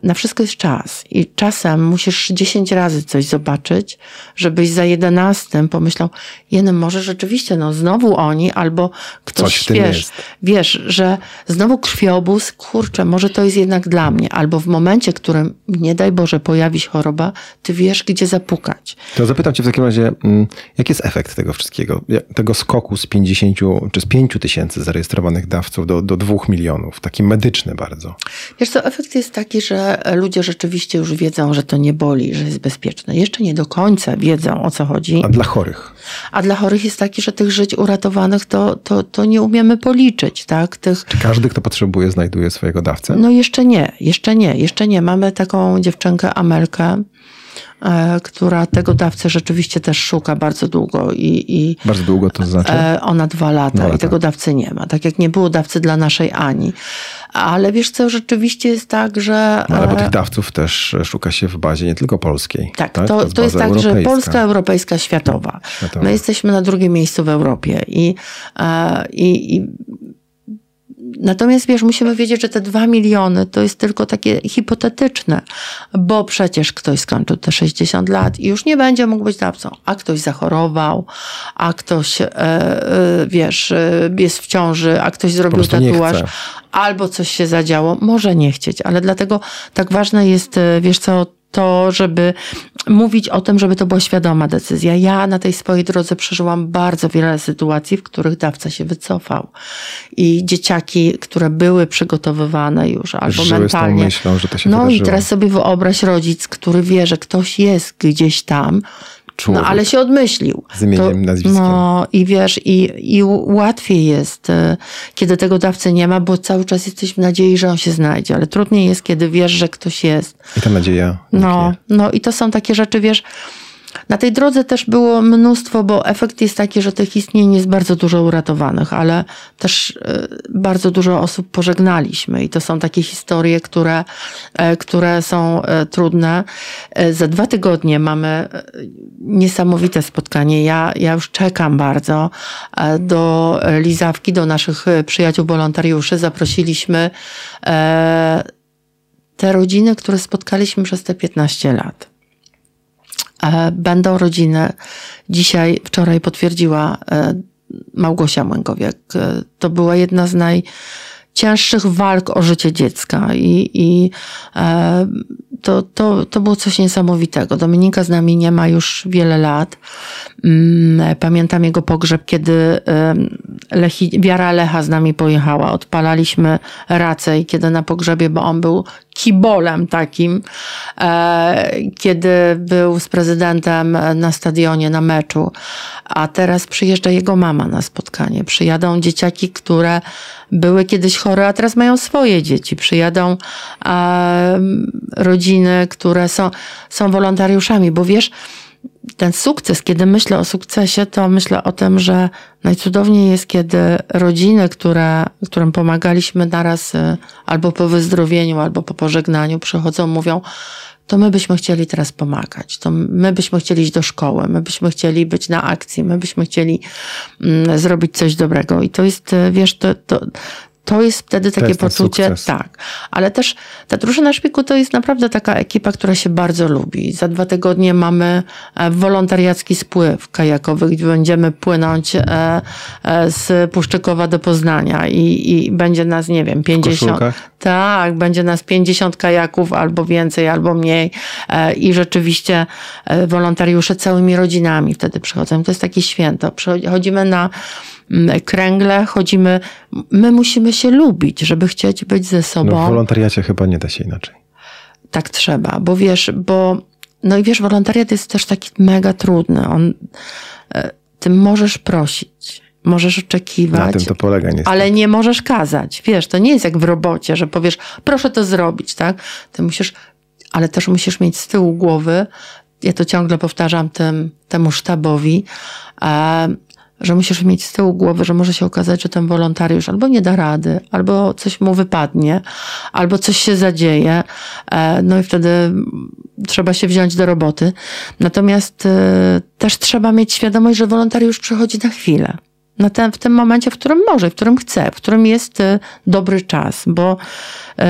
na wszystko jest czas i czasem musisz 10 razy coś zobaczyć, żebyś za jedenastym pomyślał, jeden może rzeczywiście, no znowu oni, albo ktoś Coś wiesz, wiesz, że znowu krwiobóz, kurczę, może to jest jednak dla mnie, albo w momencie, w którym nie daj Boże pojawi się choroba, ty wiesz, gdzie zapukać. To zapytam cię w takim razie, mm, jaki jest efekt tego wszystkiego? Tego skoku z 50 czy z 5 tysięcy zarejestrowanych dawców do, do 2 milionów, taki medyczny bardzo. Wiesz co, efekt jest taki, że ludzie rzeczywiście już wiedzą, że to nie boli, że jest bezpieczne. Jeszcze nie do końca wiedzą, o co chodzi. A dla chorych? A dla chorych jest taki, że tych żyć uratowanych to, to, to nie umiemy policzyć, tak? Tych, Czy każdy, kto potrzebuje, znajduje swojego dawcę? no jeszcze nie, jeszcze nie, jeszcze nie. Mamy taką dziewczynkę Amelkę, która tego dawcę rzeczywiście też szuka bardzo długo i, i Bardzo długo to znaczy? E, Ona dwa lata Dwa i lata. tego dawcy nie ma. Tak jak nie było dawcy dla naszej Ani. Ale wiesz co, rzeczywiście jest tak, że... No, ale bo e, tych dawców też szuka się w bazie nie tylko polskiej. tak, to, to jest baza tak, że europejska. Polska, europejska, światowa. Światowa. My jesteśmy na drugim miejscu w Europie i, e, i, i Natomiast wiesz, musimy wiedzieć, że te dwa miliony to jest tylko takie hipotetyczne, bo przecież ktoś skończył te 60 lat i już nie będzie mógł być dawcą, a ktoś zachorował, a ktoś, e, e, wiesz, e, jest w ciąży, a ktoś zrobił tatuaż, albo coś się zadziało, może nie chcieć, ale dlatego tak ważne jest, e, wiesz co, to, żeby mówić o tym, żeby to była świadoma decyzja. Ja na tej swojej drodze przeżyłam bardzo wiele sytuacji, w których dawca się wycofał. I dzieciaki, które były przygotowywane już, albo Żyły z tą mentalnie. myślą, że to się no wydarzyło. i teraz sobie wyobraź rodzic, który wie, że ktoś jest gdzieś tam, Człowiek. no ale się odmyślił. Z imieniem, nazwiskiem. No i wiesz, i, i łatwiej jest, e, kiedy tego dawcy nie ma, bo cały czas jesteś w nadziei, że on się znajdzie, ale trudniej jest, kiedy wiesz, że ktoś jest. I ta nadzieja No, no i to są takie rzeczy, wiesz, Na tej drodze też było mnóstwo, bo efekt jest taki, że tych istnień jest bardzo dużo uratowanych, ale też e, bardzo dużo osób pożegnaliśmy i to są takie historie, które, e, które są trudne. Za dwa tygodnie mamy niesamowite spotkanie. Ja, ja już czekam bardzo do Lizawki, do naszych przyjaciół wolontariuszy. Zaprosiliśmy te rodziny, które spotkaliśmy przez te 15 lat. E, będą rodziny. Dzisiaj, wczoraj potwierdziła e, Małgosia Młęgowiak. E, to była jedna z najcięższych walk o życie dziecka i, i to, to, to było coś niesamowitego. Dominika z nami nie ma już wiele lat. Mm, pamiętam jego pogrzeb, kiedy Lechi, Wiara Lecha z nami pojechała. Odpalaliśmy racę i kiedy na pogrzebie, bo on był kibolem takim, e, kiedy był z prezydentem na stadionie, na meczu, a teraz przyjeżdża jego mama na spotkanie. Przyjadą dzieciaki, które były kiedyś chore, a teraz mają swoje dzieci. Przyjadą rodziny, które są, są wolontariuszami, bo wiesz, ten sukces, kiedy myślę o sukcesie, to myślę o tym, że najcudowniej jest, kiedy rodziny, które, którym pomagaliśmy naraz y, albo po wyzdrowieniu, albo po pożegnaniu, przychodzą, mówią, to my byśmy chcieli teraz pomagać, to my byśmy chcieli iść do szkoły, my byśmy chcieli być na akcji, my byśmy chcieli mm, zrobić coś dobrego. I to jest, y, wiesz, to, to, to jest wtedy takie jest poczucie, tak. Ale też ta drużyna szpiku to jest naprawdę taka ekipa, która się bardzo lubi. Za dwa tygodnie mamy e, wolontariacki spływ kajakowy, gdzie będziemy płynąć e, e, z Puszczykowa do Poznania i, i będzie nas, nie wiem, 50. Tak, będzie nas 50 kajaków albo więcej, albo mniej. I rzeczywiście wolontariusze całymi rodzinami wtedy przychodzą. To jest takie święto. Chodzimy na kręgle, chodzimy. My musimy się lubić, żeby chcieć być ze sobą. No w wolontariacie chyba nie da się inaczej. Tak trzeba, bo wiesz, bo no i wiesz, wolontariat jest też taki mega trudny. On, e, ty możesz prosić, możesz oczekiwać. Na tym to polega niestety. Ale nie możesz kazać. Wiesz, to nie jest jak w robocie, że powiesz, proszę to zrobić, tak? Ty musisz, ale też musisz mieć z tyłu głowy, ja to ciągle powtarzam tym, temu sztabowi, e, że musisz mieć z tyłu głowy, że może się okazać, że ten wolontariusz albo nie da rady, albo coś mu wypadnie, albo coś się zadzieje, e, no i wtedy trzeba się wziąć do roboty. Natomiast e, też trzeba mieć świadomość, że wolontariusz przychodzi na chwilę. Na ten, w tym momencie, w którym może, w którym chce, w którym jest e, dobry czas, bo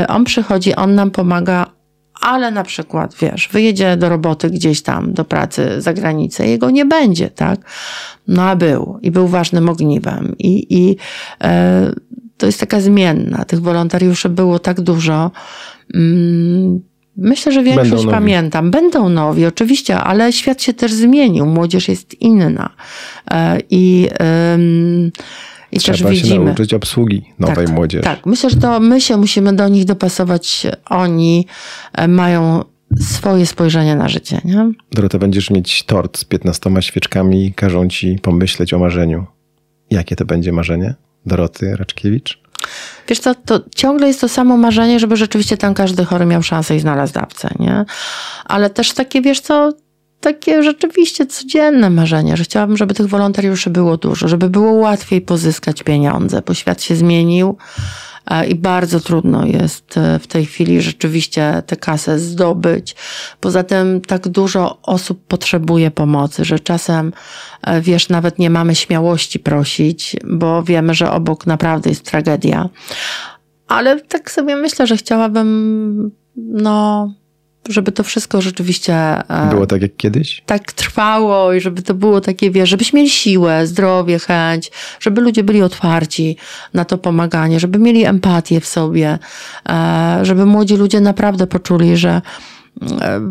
on przychodzi, on nam pomaga ale na przykład, wiesz, wyjedzie do roboty gdzieś tam, do pracy za granicę, jego nie będzie, tak? No a był i był ważnym ogniwem i, i e, to jest taka zmienna. Tych wolontariuszy było tak dużo. Mm, Myślę, że większość pamiętam. Będą nowi, oczywiście, ale świat się też zmienił. Młodzież jest inna. E, I, i Trzeba też widzimy. się nauczyć obsługi nowej tak, młodzieży. Tak, myślę, że to my się musimy do nich dopasować. Oni e, mają swoje spojrzenie na życie. Nie? Dorota, będziesz mieć tort z 15 świeczkami każą ci pomyśleć o marzeniu. Jakie to będzie marzenie Doroty Raczkiewicz? Wiesz co, to ciągle jest to samo marzenie, żeby rzeczywiście tam każdy chory miał szansę i znalazł dawcę, nie? Ale też takie, wiesz co, takie rzeczywiście codzienne marzenie, że chciałabym, żeby tych wolontariuszy było dużo, żeby było łatwiej pozyskać pieniądze, bo świat się zmienił e, i bardzo trudno jest e, w tej chwili rzeczywiście tę kasę zdobyć. Poza tym tak dużo osób potrzebuje pomocy, że czasem, e, wiesz, nawet nie mamy śmiałości prosić, bo wiemy, że obok naprawdę jest tragedia. Ale tak sobie myślę, że chciałabym, no, żeby to wszystko rzeczywiście. E, było tak jak kiedyś? Tak trwało i żeby to było takie, wiesz, żebyśmy mieli siłę, zdrowie, chęć, żeby ludzie byli otwarci na to pomaganie, żeby mieli empatię w sobie, e, żeby młodzi ludzie naprawdę poczuli, że e,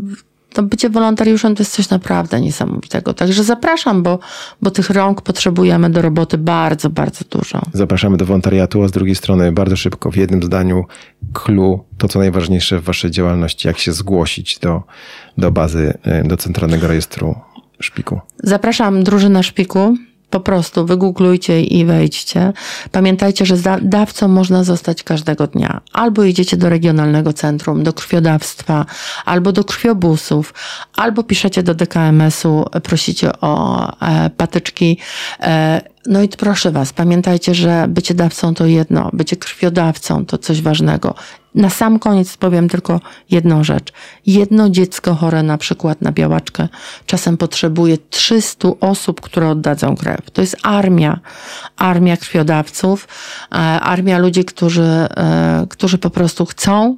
to bycie wolontariuszem to jest coś naprawdę niesamowitego. Także zapraszam, bo, bo tych rąk potrzebujemy do roboty bardzo, bardzo dużo. Zapraszamy do wolontariatu, a z drugiej strony bardzo szybko, w jednym zdaniu, clue, to co najważniejsze w waszej działalności, jak się zgłosić do, do bazy, e, do Centralnego Rejestru Szpiku. Zapraszam drużynę Szpiku Po prostu wygooglujcie i wejdźcie. Pamiętajcie, że dawcą można zostać każdego dnia. Albo idziecie do regionalnego centrum, do krwiodawstwa, albo do krwiobusów, albo piszecie do DKMS-u, prosicie o e, patyczki. E, no i proszę Was, pamiętajcie, że bycie dawcą to jedno, bycie krwiodawcą to coś ważnego. Na sam koniec powiem tylko jedną rzecz. Jedno dziecko chore na przykład na białaczkę czasem potrzebuje 300 osób, które oddadzą krew. To jest armia, armia krwiodawców, e, armia ludzi, którzy, e, którzy po prostu chcą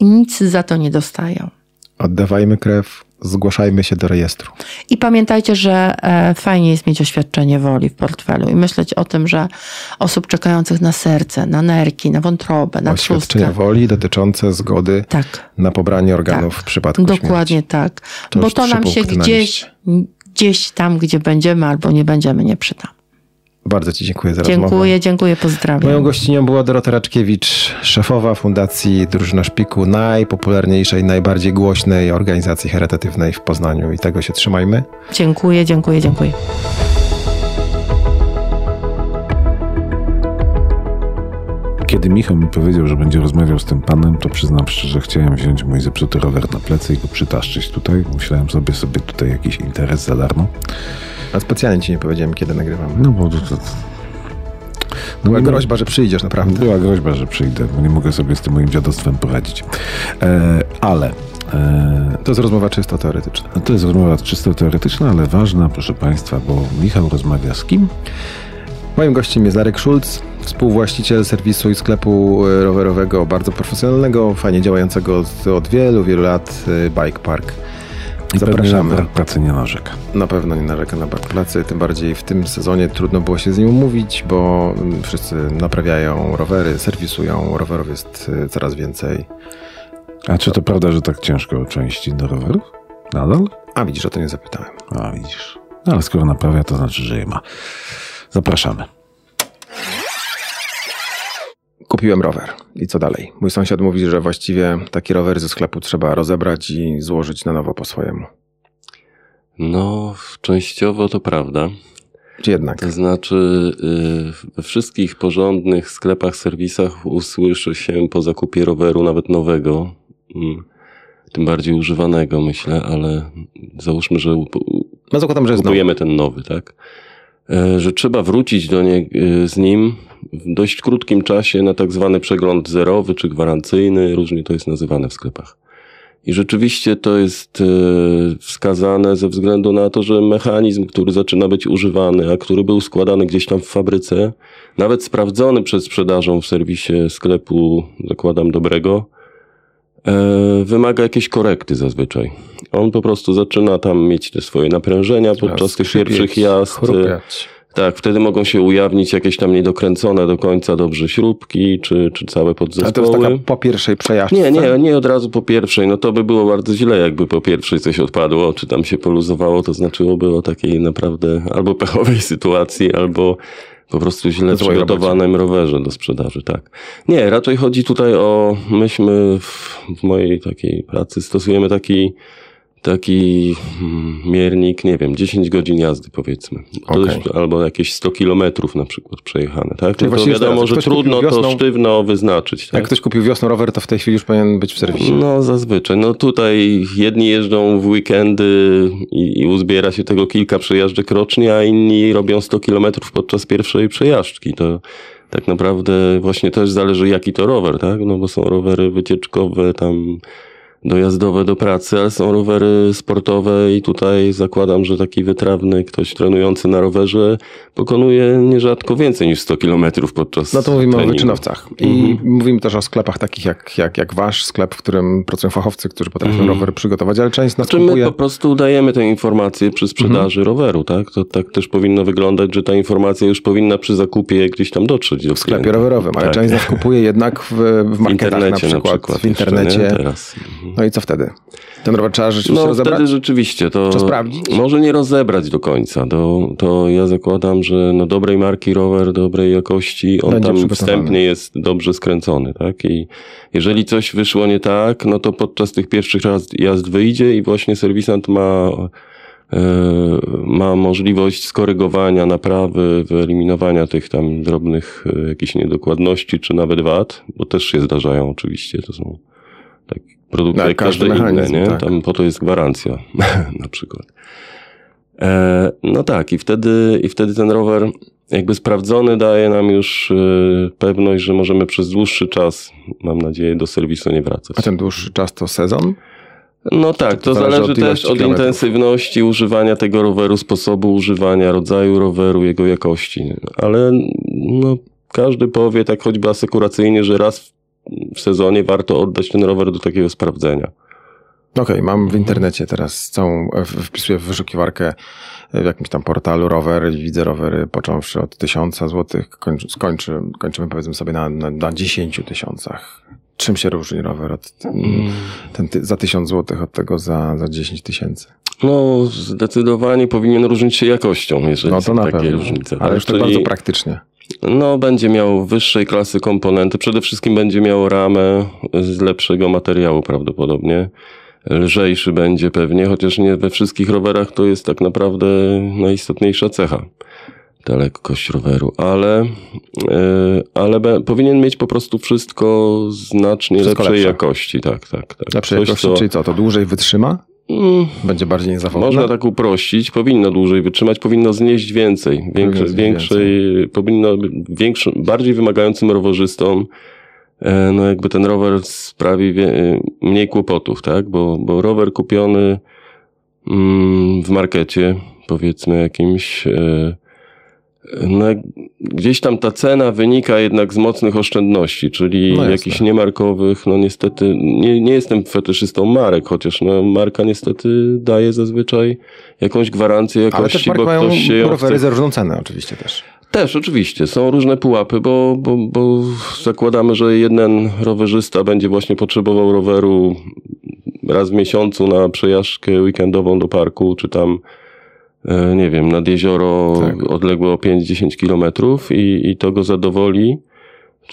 i nic za to nie dostają. Oddawajmy krew, zgłaszajmy się do rejestru. I pamiętajcie, że e, fajnie jest mieć oświadczenie woli w portfelu i myśleć o tym, że osób czekających na serce, na nerki, na wątrobę, na trzustkę. Oświadczenia woli dotyczące zgody tak. na pobranie organów tak. w przypadku Dokładnie śmierci. tak. To Bo to nam się gdzieś, gdzieś tam, gdzie będziemy albo nie będziemy, nie przyda. Bardzo Ci dziękuję za dziękuję, rozmowę. Dziękuję, dziękuję, pozdrawiam. Moją gościnią była Dorota Raczkiewicz, szefowa Fundacji Drużyna Szpiku, najpopularniejszej, najbardziej głośnej organizacji charytatywnej w Poznaniu i tego się trzymajmy. Dziękuję, dziękuję, dziękuję. Kiedy Michał mi powiedział, że będzie rozmawiał z tym panem, to przyznam szczerze, chciałem wziąć mój zepsuty rower na plecy i go przytaszczyć tutaj. Myślałem sobie sobie tutaj jakiś interes za darmo. A specjalnie ci nie powiedziałem, kiedy nagrywamy. No bo to, to, no była groźba, że przyjdziesz, naprawdę. Była groźba, że przyjdę, bo nie mogę sobie z tym moim dziadostwem poradzić. E, ale... E, to jest rozmowa czysto teoretyczna. To jest rozmowa czysto teoretyczna, ale ważna, proszę Państwa, bo Michał rozmawia z kim? Moim gościem jest Darek Schulz, współwłaściciel serwisu i sklepu e, rowerowego, bardzo profesjonalnego, fajnie działającego od wielu, wielu lat, e, Bike Park. I Zapraszamy. Na pracy nie narzeka. Na pewno nie narzeka na brak pracy, tym bardziej w tym sezonie trudno było się z nim umówić, bo wszyscy naprawiają rowery, serwisują, rowerów jest y, coraz więcej. A czy to prawda, że tak ciężko części do rowerów? Nadal? A widzisz, o to nie zapytałem. A widzisz. No ale skoro naprawia, to znaczy, że je ma. Zapraszamy kupiłem rower. I co dalej? Mój sąsiad mówi, że właściwie taki rower ze sklepu trzeba rozebrać i złożyć na nowo po swojemu. No, częściowo to prawda. Czy jednak? To znaczy, y, we wszystkich porządnych sklepach, serwisach usłyszy się po zakupie roweru, nawet nowego, mm, tym bardziej używanego, myślę, ale załóżmy, że no, zakładam, że kupujemy ten nowy, tak? E, że trzeba wrócić do nie, z nim w dość krótkim czasie na tak zwany przegląd zerowy czy gwarancyjny, różnie to jest nazywane w sklepach. I rzeczywiście to jest e, wskazane ze względu na to, że mechanizm, który zaczyna być używany, a który był składany gdzieś tam w fabryce, nawet sprawdzony przed sprzedażą w serwisie sklepu, zakładam dobrego, e, wymaga jakiejś korekty zazwyczaj. On po prostu zaczyna tam mieć te swoje naprężenia podczas tych pierwszych jazd. Chrupiać. Tak, wtedy mogą się ujawnić jakieś tam niedokręcone do końca dobrze śrubki, czy, czy całe podzespoły. A to jest taka po pierwszej przejażdżce? Nie, nie, nie od razu po pierwszej. No to by było bardzo źle, jakby po pierwszej coś odpadło, czy tam się poluzowało, to znaczyłoby o takiej naprawdę albo pechowej sytuacji, albo po prostu źle przygotowanym rowerze do sprzedaży, tak. Nie, raczej chodzi tutaj o, myśmy w, w mojej takiej pracy stosujemy taki taki hmm, miernik, nie wiem, 10 godzin jazdy powiedzmy. Okay. albo jakieś 100 kilometrów na przykład przejechane, tak? Czyli no to wiadomo, że trudno wiosną, to sztywno wyznaczyć. Tak? Jak ktoś kupił wiosną rower, to w tej chwili już powinien być w serwisie. No zazwyczaj. No tutaj jedni jeżdżą w weekendy i, i uzbiera się tego kilka przejażdżek rocznie, a inni robią 100 kilometrów podczas pierwszej przejażdżki. To tak naprawdę właśnie też zależy jaki to rower, tak? No bo są rowery wycieczkowe, tam dojazdowe do pracy, ale są rowery sportowe i tutaj zakładam, że taki wytrawny ktoś trenujący na rowerze pokonuje nierzadko więcej niż 100 kilometrów podczas No to mówimy treningu. o wyczynowcach. I mhm. mówimy też o sklepach takich jak, jak, jak wasz sklep, w którym pracują fachowcy, którzy potrafią mhm. rower przygotować, ale część z nas znaczy kupuje... my po prostu dajemy tę informację przy sprzedaży mhm. roweru, tak? To tak też powinno wyglądać, że ta informacja już powinna przy zakupie gdzieś tam dotrzeć do W sklepie klienta. rowerowym, ale tak. część z nas kupuje jednak w, w marketach na, przykład, na przykład, w internecie. Jeszcze, Teraz. No i co wtedy? Ten rower trzeba rzeczywiście no, rozebrać? wtedy rzeczywiście to... Trzeba sprawdzić? Może nie rozebrać do końca. To, to ja zakładam, że no dobrej marki rower, dobrej jakości, on Będzie tam wstępnie jest dobrze skręcony, tak? I jeżeli coś wyszło nie tak, no to podczas tych pierwszych jazd wyjdzie i właśnie serwisant ma e, ma możliwość skorygowania, naprawy, wyeliminowania tych tam drobnych e, jakichś niedokładności, czy nawet wad, bo też się zdarzają oczywiście, to są tak produkty No, jak każde inne, nie? tak. Tam po to jest gwarancja na przykład. E, no tak, i wtedy, i wtedy ten rower jakby sprawdzony daje nam już e, pewność, że możemy przez dłuższy czas, mam nadzieję, do serwisu nie wracać. A ten dłuższy czas to sezon? No tak, to, zależy zależy od też od kilometrów. intensywności używania tego roweru, sposobu używania, rodzaju roweru, jego jakości. Ale no, każdy powie tak choćby asekuracyjnie, że raz w, sezonie warto oddać ten rower do takiego sprawdzenia. Okej, mam w internecie teraz całą, wpisuję w wyszukiwarkę w jakimś tam portalu rower i widzę rowery począwszy od tysiąca złotych, kończy, skończy, kończymy powiedzmy sobie na, na, na 10 tysiącach. Czym się różni rower od, ten ty, za tysiąc złotych od tego za, za 10 tysięcy? No, zdecydowanie powinien różnić się jakością, jeżeli No to są na takie pewno. różnice. Ale tak? już tak Czyli- bardzo praktycznie. No, będzie miał wyższej klasy komponenty. Przede wszystkim będzie miał ramę z lepszego materiału prawdopodobnie. Lżejszy będzie pewnie, chociaż nie we wszystkich rowerach to jest tak naprawdę najistotniejsza cecha. Ta lekkość roweru, ale, yy, ale be, powinien mieć po prostu wszystko znacznie Wszystko lepszej lepsze. jakości. Tak, tak, tak. Lepszej Coś, jakości, co- czyli co, to dłużej wytrzyma? Mm, Będzie bardziej niezawodne? można tak uprościć, powinno dłużej wytrzymać, powinno znieść więcej. Większe, znieść większej, powinno większym, bardziej wymagającym rowerzystom. e, No jakby ten rower sprawi e, mniej kłopotów, tak? Bo, bo rower kupiony mm, w markecie, powiedzmy jakimś, e, no gdzieś tam ta cena wynika jednak z mocnych oszczędności, czyli No jakichś niemarkowych, no niestety, nie, nie jestem fetyszystą marek, chociaż no, marka niestety daje zazwyczaj jakąś gwarancję jakości, bo ktoś się ją chce... za różną cenę oczywiście też. Też, oczywiście. Są różne pułapy, bo, bo, bo zakładamy, że jeden rowerzysta będzie właśnie potrzebował roweru raz w miesiącu na przejażdżkę weekendową do parku, czy tam, nie wiem, nad jezioro Tak. odległe o 5-10 kilometrów i, i to go zadowoli.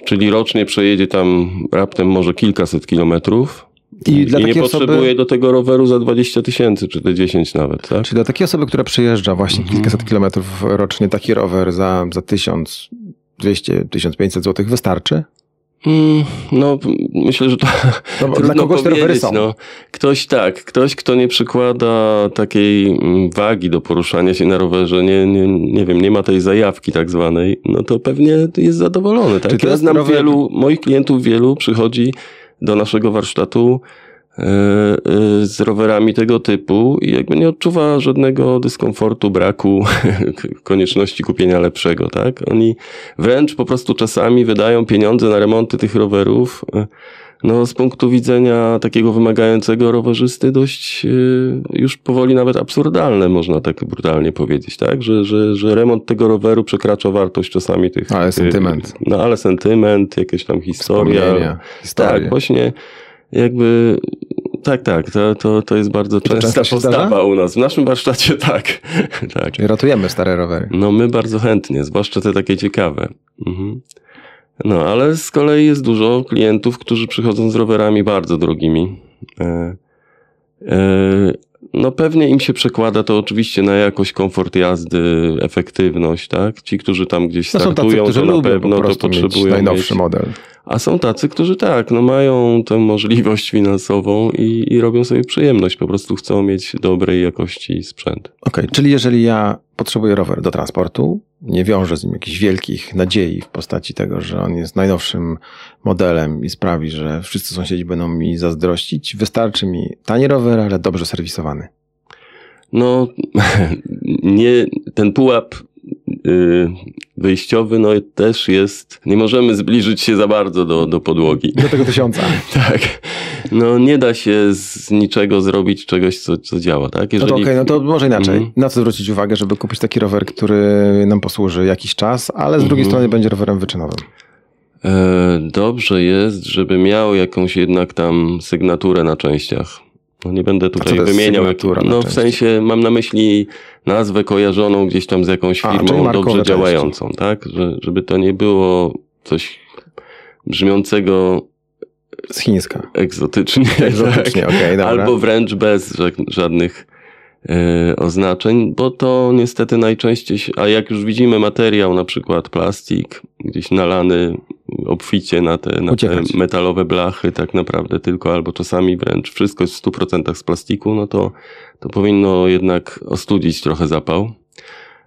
Czyli rocznie przejedzie tam raptem może kilkaset kilometrów I dla i nie potrzebuje osoby, do tego roweru za 20 tysięcy, czy te 10 nawet, tak? czyli dla takiej osoby, która przejeżdża właśnie Mhm. kilkaset kilometrów rocznie, taki rower za, za 1200-1500 złotych wystarczy? Mm, No, myślę, że to No, trudno dla kogoś powiedzieć, są. No, ktoś tak, ktoś, kto nie przykłada takiej mm, wagi do poruszania się na rowerze, nie, nie, nie wiem, nie ma tej zajawki tak zwanej, no to pewnie jest zadowolony. Tak? Czy Ja znam rower- wielu, moich klientów wielu przychodzi do naszego warsztatu z rowerami tego typu i jakby nie odczuwa żadnego dyskomfortu, braku konieczności kupienia lepszego, tak? Oni wręcz po prostu czasami wydają pieniądze na remonty tych rowerów, e, no z punktu widzenia takiego wymagającego rowerzysty dość e, już powoli nawet absurdalne, można tak brutalnie powiedzieć, tak? Że, że, że remont tego roweru przekracza wartość czasami tych... Ale e, sentyment. No ale sentyment, jakaś tam historia. Historie. Tak, właśnie jakby tak, tak, to, to, to jest bardzo to częsta postawa zdarza? u nas. W naszym warsztacie tak. tak. Czyli ratujemy stare rowery. No my bardzo chętnie, zwłaszcza te takie ciekawe. Mhm. No, ale z kolei jest dużo klientów, którzy przychodzą z rowerami bardzo drogimi. E, e, no pewnie im się przekłada to oczywiście na jakość, komfort jazdy, efektywność, tak? Ci, którzy tam gdzieś No są tacy, startują, którzy to na pewno po to potrzebują najnowszy mieć. model. A są tacy, którzy tak, no mają tę możliwość finansową i, i robią sobie przyjemność, po prostu chcą mieć dobrej jakości sprzęt. Okej, czyli jeżeli ja potrzebuję rower do transportu, nie wiążę z nim jakichś wielkich nadziei w postaci tego, że on jest najnowszym modelem i sprawi, że wszyscy sąsiedzi będą mi zazdrościć, wystarczy mi tani rower, ale dobrze serwisowany. No, nie, ten pułap wyjściowy, no też jest, nie możemy zbliżyć się za bardzo do, do podłogi. Do tego tysiąca. Tak. No nie da się z niczego zrobić czegoś, co, co działa, tak? No to okej, no to może inaczej. Mhm. Na co zwrócić uwagę, żeby kupić taki rower, który nam posłuży jakiś czas, ale z drugiej Mhm. strony będzie rowerem wyczynowym. E, dobrze jest, żeby miał jakąś jednak tam sygnaturę na częściach. No nie będę A tutaj wymieniał. no w sensie mam na myśli nazwę kojarzoną gdzieś tam z jakąś A, firmą markowe dobrze części. działającą, tak? Że, żeby to nie było coś brzmiącego Z chińska. egzotycznie. Egzotycznie, tak? okej, dobra. Albo wręcz bez ża- żadnych oznaczeń, bo to niestety najczęściej, się- a jak już widzimy materiał, na przykład plastik, gdzieś nalany obficie na te, na te metalowe blachy, tak naprawdę tylko, albo czasami wręcz wszystko jest w 100% z plastiku, no to, to powinno jednak ostudzić trochę zapał.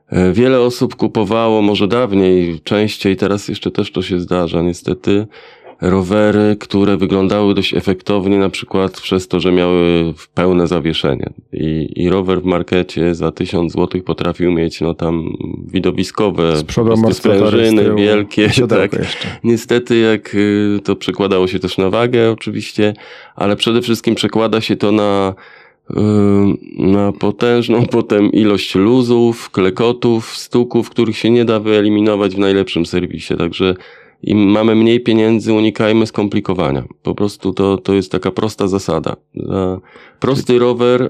E, Wiele osób kupowało, może dawniej, częściej, teraz jeszcze też to się zdarza, niestety, rowery, które wyglądały dość efektownie, na przykład przez to, że miały pełne zawieszenie. I, i rower w markecie za 1000 zł potrafił mieć, no tam, widowiskowe, Z przodu sprężyny wielkie, tak. jeszcze. Niestety, jak y, to przekładało się też na wagę, oczywiście, ale przede wszystkim przekłada się to na, y, na potężną potem ilość luzów, klekotów, stuków, których się nie da wyeliminować w najlepszym serwisie. Także im mamy mniej pieniędzy, unikajmy skomplikowania. Po prostu to, to jest taka prosta zasada. Za prosty rower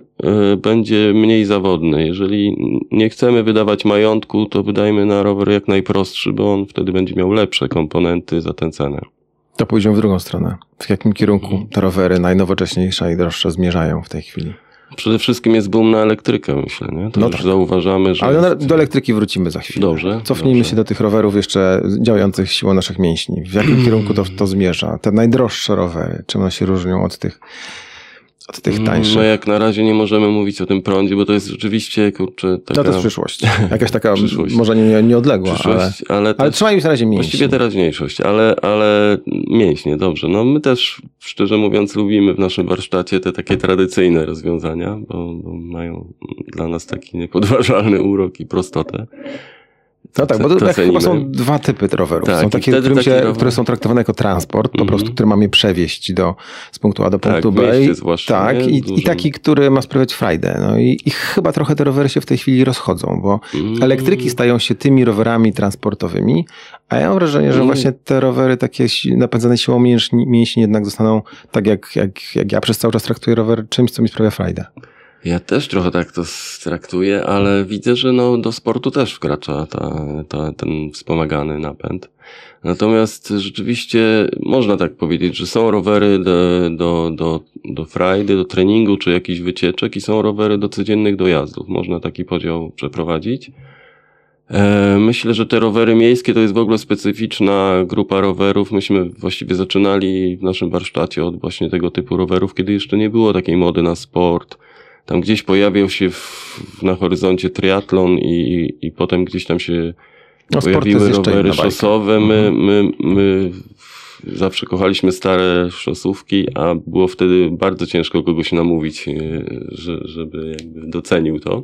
y, będzie mniej zawodny. Jeżeli nie chcemy wydawać majątku, to wydajmy na rower jak najprostszy, bo on wtedy będzie miał lepsze komponenty za tę cenę. To pójdziemy w drugą stronę. W jakim kierunku Mhm. te rowery najnowocześniejsze i droższe zmierzają w tej chwili? Przede wszystkim jest boom na elektrykę, myślę, nie? To No już tak. zauważamy, że... Ale na- jest- do elektryki wrócimy za chwilę. Dobrze, Cofnijmy dobrze. się do tych rowerów jeszcze działających siłą naszych mięśni. W jakim kierunku to, to zmierza? Te najdroższe rowery, czym one się różnią od tych, od tych tańszych? No jak na razie nie możemy mówić o tym prądzie, bo to jest rzeczywiście, kurczę, taka No to jest przyszłość. Jakaś taka, Przyszłość. może nie, nieodległa, ale, przyszłość, ale, ale też- trzymajmy się na razie mięśni. Właściwie teraźniejszość, ale, ale mięśnie, dobrze. No my też, szczerze mówiąc, lubimy w naszym warsztacie te takie tradycyjne rozwiązania, bo, bo mają dla nas taki niepodważalny urok i prostotę. No tak, bo To- jak chyba są dwa typy rowerów. Tak, są i takie, wtedy się, rower- które są traktowane jako transport, po Mhm. prostu, który ma mnie przewieźć do, z punktu A do Tak, punktu w B. I- zwłaszcza, Tak, i, i Dużym. taki, który ma sprawiać frajdę. No i, i chyba trochę te rowery się w tej chwili rozchodzą, bo Mm. elektryki stają się tymi rowerami transportowymi, a ja mam wrażenie, że Mm. właśnie te rowery takie napędzane siłą mięśni, mięśni jednak zostaną, tak jak, jak, jak ja przez cały czas traktuję rower, czymś, co mi sprawia frajdę. Ja też trochę tak to traktuję, ale widzę, że no, do sportu też wkracza ta, ta, ten wspomagany napęd. Natomiast rzeczywiście można tak powiedzieć, że są rowery do, do, do, do frajdy, do treningu czy jakichś wycieczek i są rowery do codziennych dojazdów. Można taki podział przeprowadzić. E, Myślę, że te rowery miejskie to jest w ogóle specyficzna grupa rowerów. Myśmy właściwie zaczynali w naszym warsztacie od właśnie tego typu rowerów, kiedy jeszcze nie było takiej mody na sport. Tam gdzieś pojawiał się w, na horyzoncie triatlon i, i potem gdzieś tam się No, pojawiły rowery szosowe. My, Mhm. my, my zawsze kochaliśmy stare szosówki, a było wtedy bardzo ciężko kogoś namówić, e, że, żeby jakby docenił to.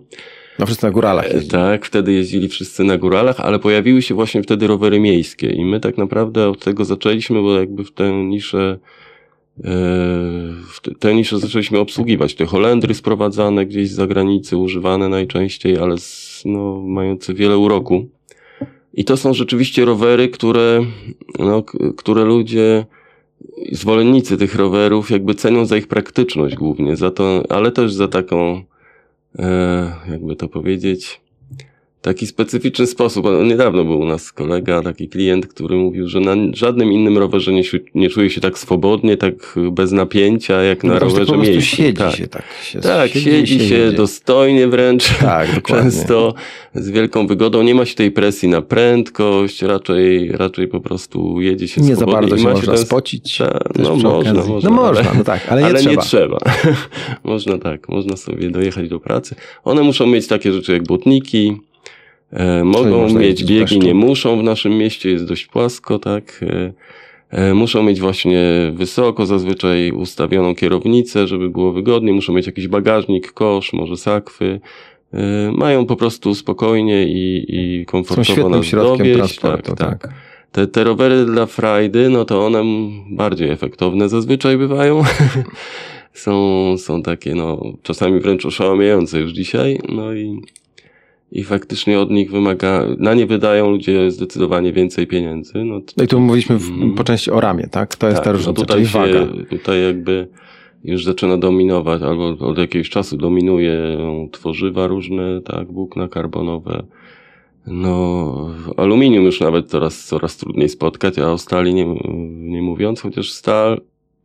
No wszyscy na góralach E, jeździli. Tak, wtedy jeździli wszyscy na góralach, ale pojawiły się właśnie wtedy rowery miejskie i my tak naprawdę od tego zaczęliśmy, bo jakby w tę niszę te- tę niszę zaczęliśmy obsługiwać. Te Holendry sprowadzane gdzieś z zagranicy, używane najczęściej, ale z, no, mające wiele uroku. I to są rzeczywiście rowery, które, no, które ludzie, zwolennicy tych rowerów jakby cenią za ich praktyczność głównie, za to, ale też za taką e, jakby to powiedzieć, taki specyficzny sposób. Niedawno był u nas kolega, taki klient, który mówił, że na żadnym innym rowerze nie, nie czuje się tak swobodnie, tak bez napięcia, jak na No, prostu rowerze po prostu miejskim. siedzi tak. się tak. Się, Tak, siedzi, się jedzie. dostojnie wręcz. Tak, dokładnie. Często z wielką wygodą. Nie ma się tej presji na prędkość, raczej, raczej po prostu jedzie się Nie za swobodnie bardzo i się ma można ten- spocić. Ta, no można, można. No można, ale- no tak, ale nie ale trzeba. nie trzeba. można tak, można sobie dojechać do pracy. One muszą mieć takie rzeczy jak błotniki, e, mogą można mieć biegi, nie muszą. W naszym mieście jest dość płasko, tak. E, e, muszą mieć właśnie wysoko, zazwyczaj ustawioną kierownicę, żeby było wygodnie. Muszą mieć jakiś bagażnik, kosz, może sakwy. E, mają po prostu spokojnie i, i komfortowo nas środkiem dowieźć. transportu, tak. Te, te rowery dla frajdy, no to one bardziej efektowne zazwyczaj bywają. są, są takie, no, czasami wręcz oszałamiające już dzisiaj. No i, i faktycznie od nich wymaga, na nie wydają ludzie zdecydowanie więcej pieniędzy. No, t- No i tu mówiliśmy w, Mhm. po części o ramie, tak? To jest ta tak, różnica, no czyli tutaj, się, waga. tutaj jakby już zaczyna dominować, albo od jakiegoś czasu dominuje tworzywa różne, tak, włókna karbonowe. No, aluminium już nawet coraz, coraz trudniej spotkać, a o stali nie, nie mówiąc, chociaż stal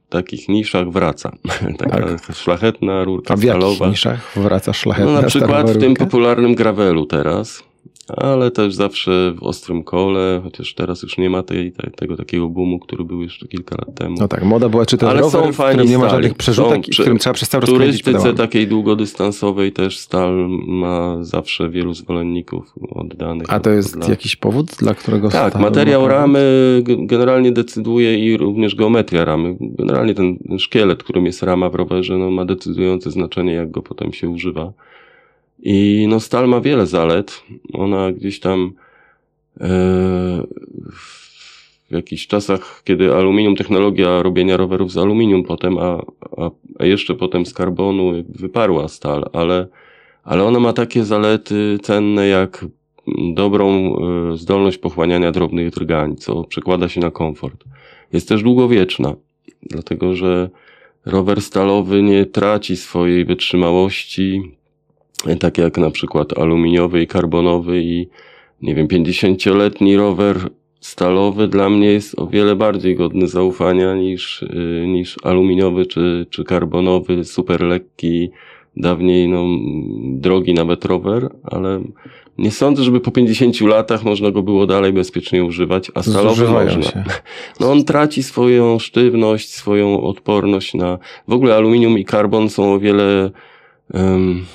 takich niszach wraca. Taka Tak. szlachetna rurka A w jakich niszach wraca szlachetna No na przykład w tym popularnym gravelu teraz, ale też zawsze w ostrym kole, chociaż teraz już nie ma tej, tej, tego takiego boomu, który był jeszcze kilka lat temu. No tak, moda była czy ten Ale rower, są w fajni którym nie ma żadnych przerzutek Są i w którym trzeba przez cały W turystyce takiej długodystansowej też stal ma zawsze wielu zwolenników oddanych. A to jest od lat. jakiś powód, dla którego Tak, materiał ramy generalnie decyduje i również geometria ramy. Generalnie ten ten szkielet, którym jest rama w rowerze, no, ma decydujące znaczenie, jak go potem się używa. I no, stal ma wiele zalet. Ona gdzieś tam e, w jakichś czasach, kiedy aluminium, technologia robienia rowerów z aluminium potem, a, a, a jeszcze potem z karbonu wyparła stal, ale, ale ona ma takie zalety cenne jak dobrą e, zdolność pochłaniania drobnych drgań, co przekłada się na komfort. Jest też długowieczna, dlatego że rower stalowy nie traci swojej wytrzymałości, tak jak na przykład aluminiowy i karbonowy i nie wiem, 50-letni rower stalowy dla mnie jest o wiele bardziej godny zaufania niż, y, niż aluminiowy czy, czy karbonowy, super lekki, dawniej no, drogi nawet rower, ale nie sądzę, żeby po 50 latach można go było dalej bezpiecznie używać, a stalowy Zużywają można. się. No on traci swoją sztywność, swoją odporność na... W ogóle aluminium i karbon są o wiele em,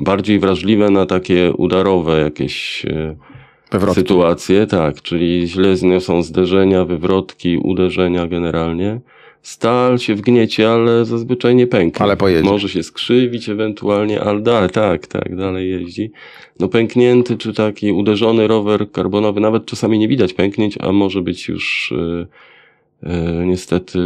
bardziej wrażliwe na takie udarowe jakieś e, Wywrotki. sytuacje, tak, czyli źle zniosą zderzenia, wywrotki, uderzenia generalnie. Stal się wgniecie, ale zazwyczaj nie pęknie. Ale pojedzie. Może się skrzywić ewentualnie, ale dalej, tak, tak, dalej jeździ. No pęknięty czy taki uderzony rower karbonowy, nawet czasami nie widać pęknięć, a może być już e, e, niestety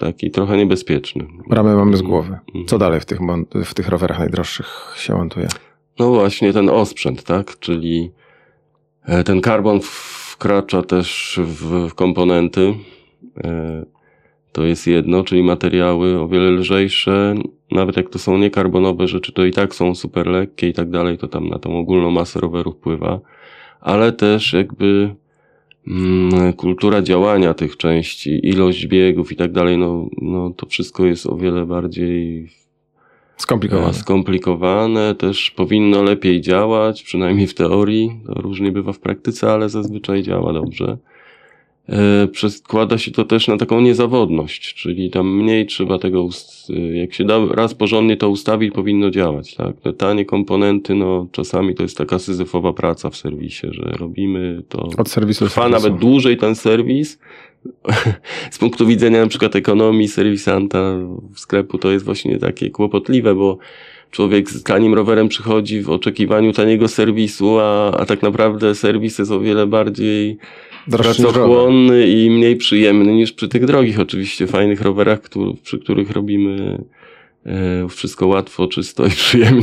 taki trochę niebezpieczny. Ramy mamy z głowy. Mhm. Co dalej w tych, w tych rowerach najdroższych się montuje? No właśnie ten osprzęt, tak? Czyli e, ten karbon wkracza też w komponenty. E, To jest jedno, czyli materiały o wiele lżejsze. Nawet jak to są niekarbonowe rzeczy, to i tak są super lekkie i tak dalej, to tam na tą ogólną masę rowerów wpływa. Ale też jakby kultura działania tych części, ilość biegów i tak dalej, no, no to wszystko jest o wiele bardziej Skomplikowane. Skomplikowane, też powinno lepiej działać, przynajmniej w teorii. To różnie bywa w praktyce, ale zazwyczaj działa dobrze. E, Przeskłada się to też na taką niezawodność, czyli tam mniej trzeba tego, e, jak się da raz porządnie to ustawić, powinno działać. Tak? Te tanie komponenty, no czasami to jest taka syzyfowa praca w serwisie, że robimy to. Od serwisu Trwa serwisu. nawet dłużej ten serwis. Z punktu widzenia na przykład ekonomii serwisanta w sklepu to jest właśnie takie kłopotliwe, bo człowiek z tanim rowerem przychodzi w oczekiwaniu taniego serwisu, a, a tak naprawdę serwis jest o wiele bardziej. Pracochłonny i mniej przyjemny niż przy tych drogich oczywiście fajnych rowerach, któr- przy których robimy e, wszystko łatwo, czysto i przyjemnie.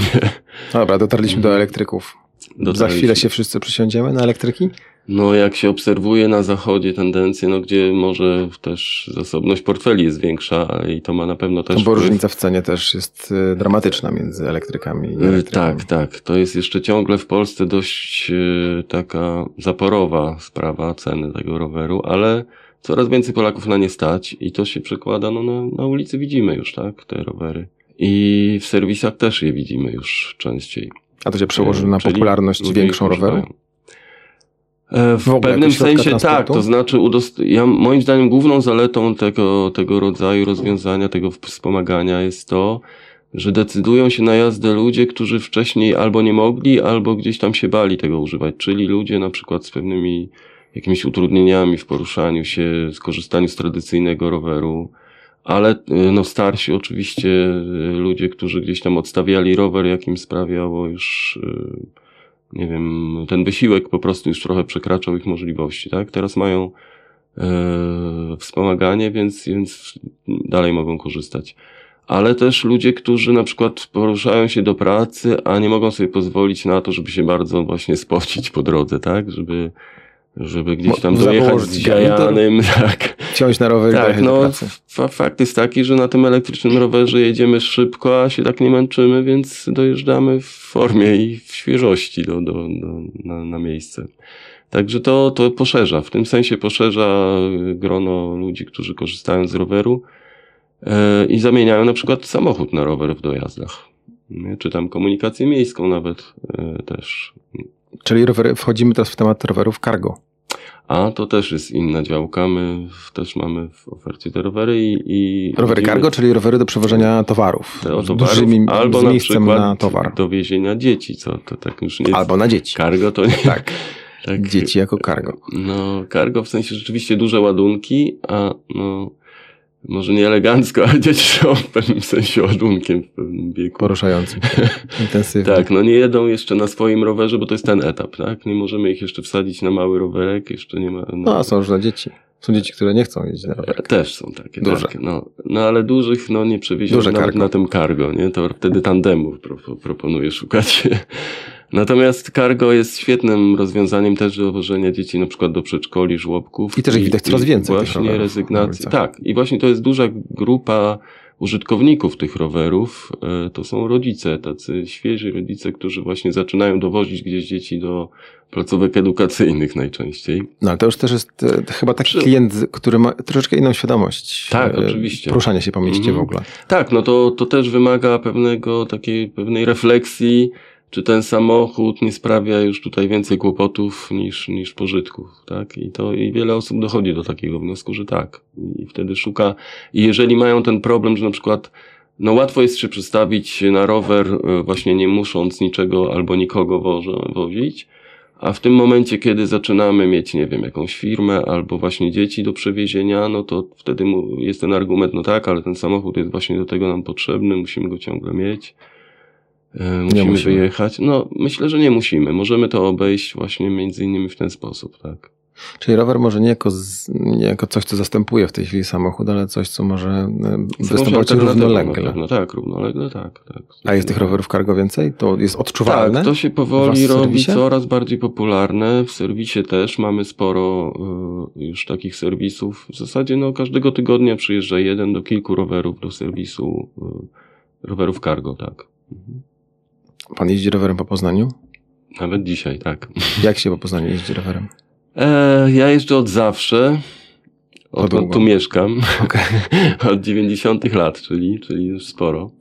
Dobra, dotarliśmy do elektryków. Za Dotarliśmy. chwilę się wszyscy przysiądziemy na elektryki? No, jak się obserwuje na zachodzie tendencje, no gdzie może też zasobność portfeli jest większa i to ma na pewno też No bo różnica w cenie też jest y, dramatyczna między elektrykami i Y, elektrykami. Tak, tak. To jest jeszcze ciągle w Polsce dość y, taka zaporowa sprawa ceny tego roweru, ale coraz więcej Polaków na nie stać i to się przekłada, no na, na ulicy widzimy już, tak, te rowery. I w serwisach też je widzimy już częściej. A to się przełoży na popularność większą. E, W, W ogóle pewnym sensie tak, to znaczy udost- ja, moim zdaniem główną zaletą tego, tego rodzaju rozwiązania, tego wspomagania jest to, że decydują się na jazdę ludzie, którzy wcześniej albo nie mogli, albo gdzieś tam się bali tego używać, czyli ludzie na przykład z pewnymi jakimiś utrudnieniami w poruszaniu się, skorzystaniu z tradycyjnego roweru, ale y, no starsi oczywiście y, ludzie, którzy gdzieś tam odstawiali rower, jakim sprawiało już y, nie wiem, ten wysiłek po prostu już trochę przekraczał ich możliwości, tak? Teraz mają e, wspomaganie, więc, więc dalej mogą korzystać. Ale też ludzie, którzy na przykład poruszają się do pracy, a nie mogą sobie pozwolić na to, żeby się bardzo właśnie spocić po drodze, tak? Żeby, żeby gdzieś tam dojechać z gajanym, tak. Wsiąść na rower Tak, no fakt jest taki, że na tym elektrycznym rowerze jedziemy szybko, a się tak nie męczymy, więc dojeżdżamy w formie i w świeżości do, do, do, na, na miejsce. Także to, to poszerza, w tym sensie poszerza grono ludzi, którzy korzystają z roweru e, i zamieniają na przykład samochód na rower w dojazdach. Czy tam komunikację miejską nawet e, też. Czyli rowery, wchodzimy teraz w temat rowerów cargo. A to też jest inna działka. My też mamy w ofercie te rowery i. i Rowery widzimy cargo, czyli rowery do przewożenia towarów. towarów, dużymi, albo z na miejscem przykład na towar. do wiezienia dzieci, co to tak już nie jest. Albo na dzieci. Cargo to nie. Tak, tak dzieci jako cargo. No, cargo w sensie rzeczywiście duże ładunki, a no, może nie elegancko, ale dzieci są w pewnym sensie ładunkiem w pewnym wieku. Poruszającym intensywnie. Tak, no nie jedą jeszcze na swoim rowerze, bo to jest ten etap, tak? Nie możemy ich jeszcze wsadzić na mały rowerek, jeszcze nie ma. No, a są różne dzieci. Są dzieci, które nie chcą jeździć na rowerze. Też są takie, Duże. tak. No, no ale dużych no nie przewieziesz nawet cargo. na tym cargo, nie? To wtedy tandemów pro, proponuję szukać. Natomiast cargo jest świetnym rozwiązaniem też do wożenia dzieci na przykład do przedszkoli, żłobków. I też ich widać coraz więcej Właśnie rezygnacji. Tak. I właśnie to jest duża grupa użytkowników tych rowerów. E, To są rodzice, tacy świeży rodzice, którzy właśnie zaczynają dowozić gdzieś dzieci do placówek edukacyjnych najczęściej. No ale to już też jest e, chyba taki Przy- klient, który ma troszeczkę inną świadomość. Tak, e, oczywiście. Poruszania się po mieście Mhm. w ogóle. Tak, no to, to też wymaga pewnego takiej pewnej refleksji, czy ten samochód nie sprawia już tutaj więcej kłopotów niż, niż pożytków, tak? I to i wiele osób dochodzi do takiego wniosku, że tak. I wtedy szuka. I jeżeli mają ten problem, że na przykład no łatwo jest się przestawić na rower, e, właśnie nie musząc niczego albo nikogo wożo, wozić, a w tym momencie, kiedy zaczynamy mieć, nie wiem, jakąś firmę albo właśnie dzieci do przewiezienia, no to wtedy jest ten argument, no tak, ale ten samochód jest właśnie do tego nam potrzebny, musimy go ciągle mieć. Musimy, musimy. wyjechać. No, myślę, że nie musimy. Możemy to obejść właśnie między innymi w ten sposób, tak. Czyli rower może nie jako, z, nie jako coś, co zastępuje w tej chwili samochód, ale coś, co może e, występować alternatywą na równolegle. pewno. Tak, równolegle, tak. tak. A jest tych rowerów cargo więcej? To jest odczuwalne? Tak, to się powoli robi coraz bardziej popularne. W serwisie też mamy sporo y, już takich serwisów. W zasadzie no, każdego tygodnia przyjeżdża jeden do kilku rowerów do serwisu y, rowerów cargo, tak. Mhm. Pan jeździ rowerem po Poznaniu? Nawet dzisiaj, tak. Jak się po Poznaniu jeździ rowerem? E, ja jeżdżę od zawsze. Odkąd tu mieszkam. Okej. od 90 lat, czyli, czyli już sporo.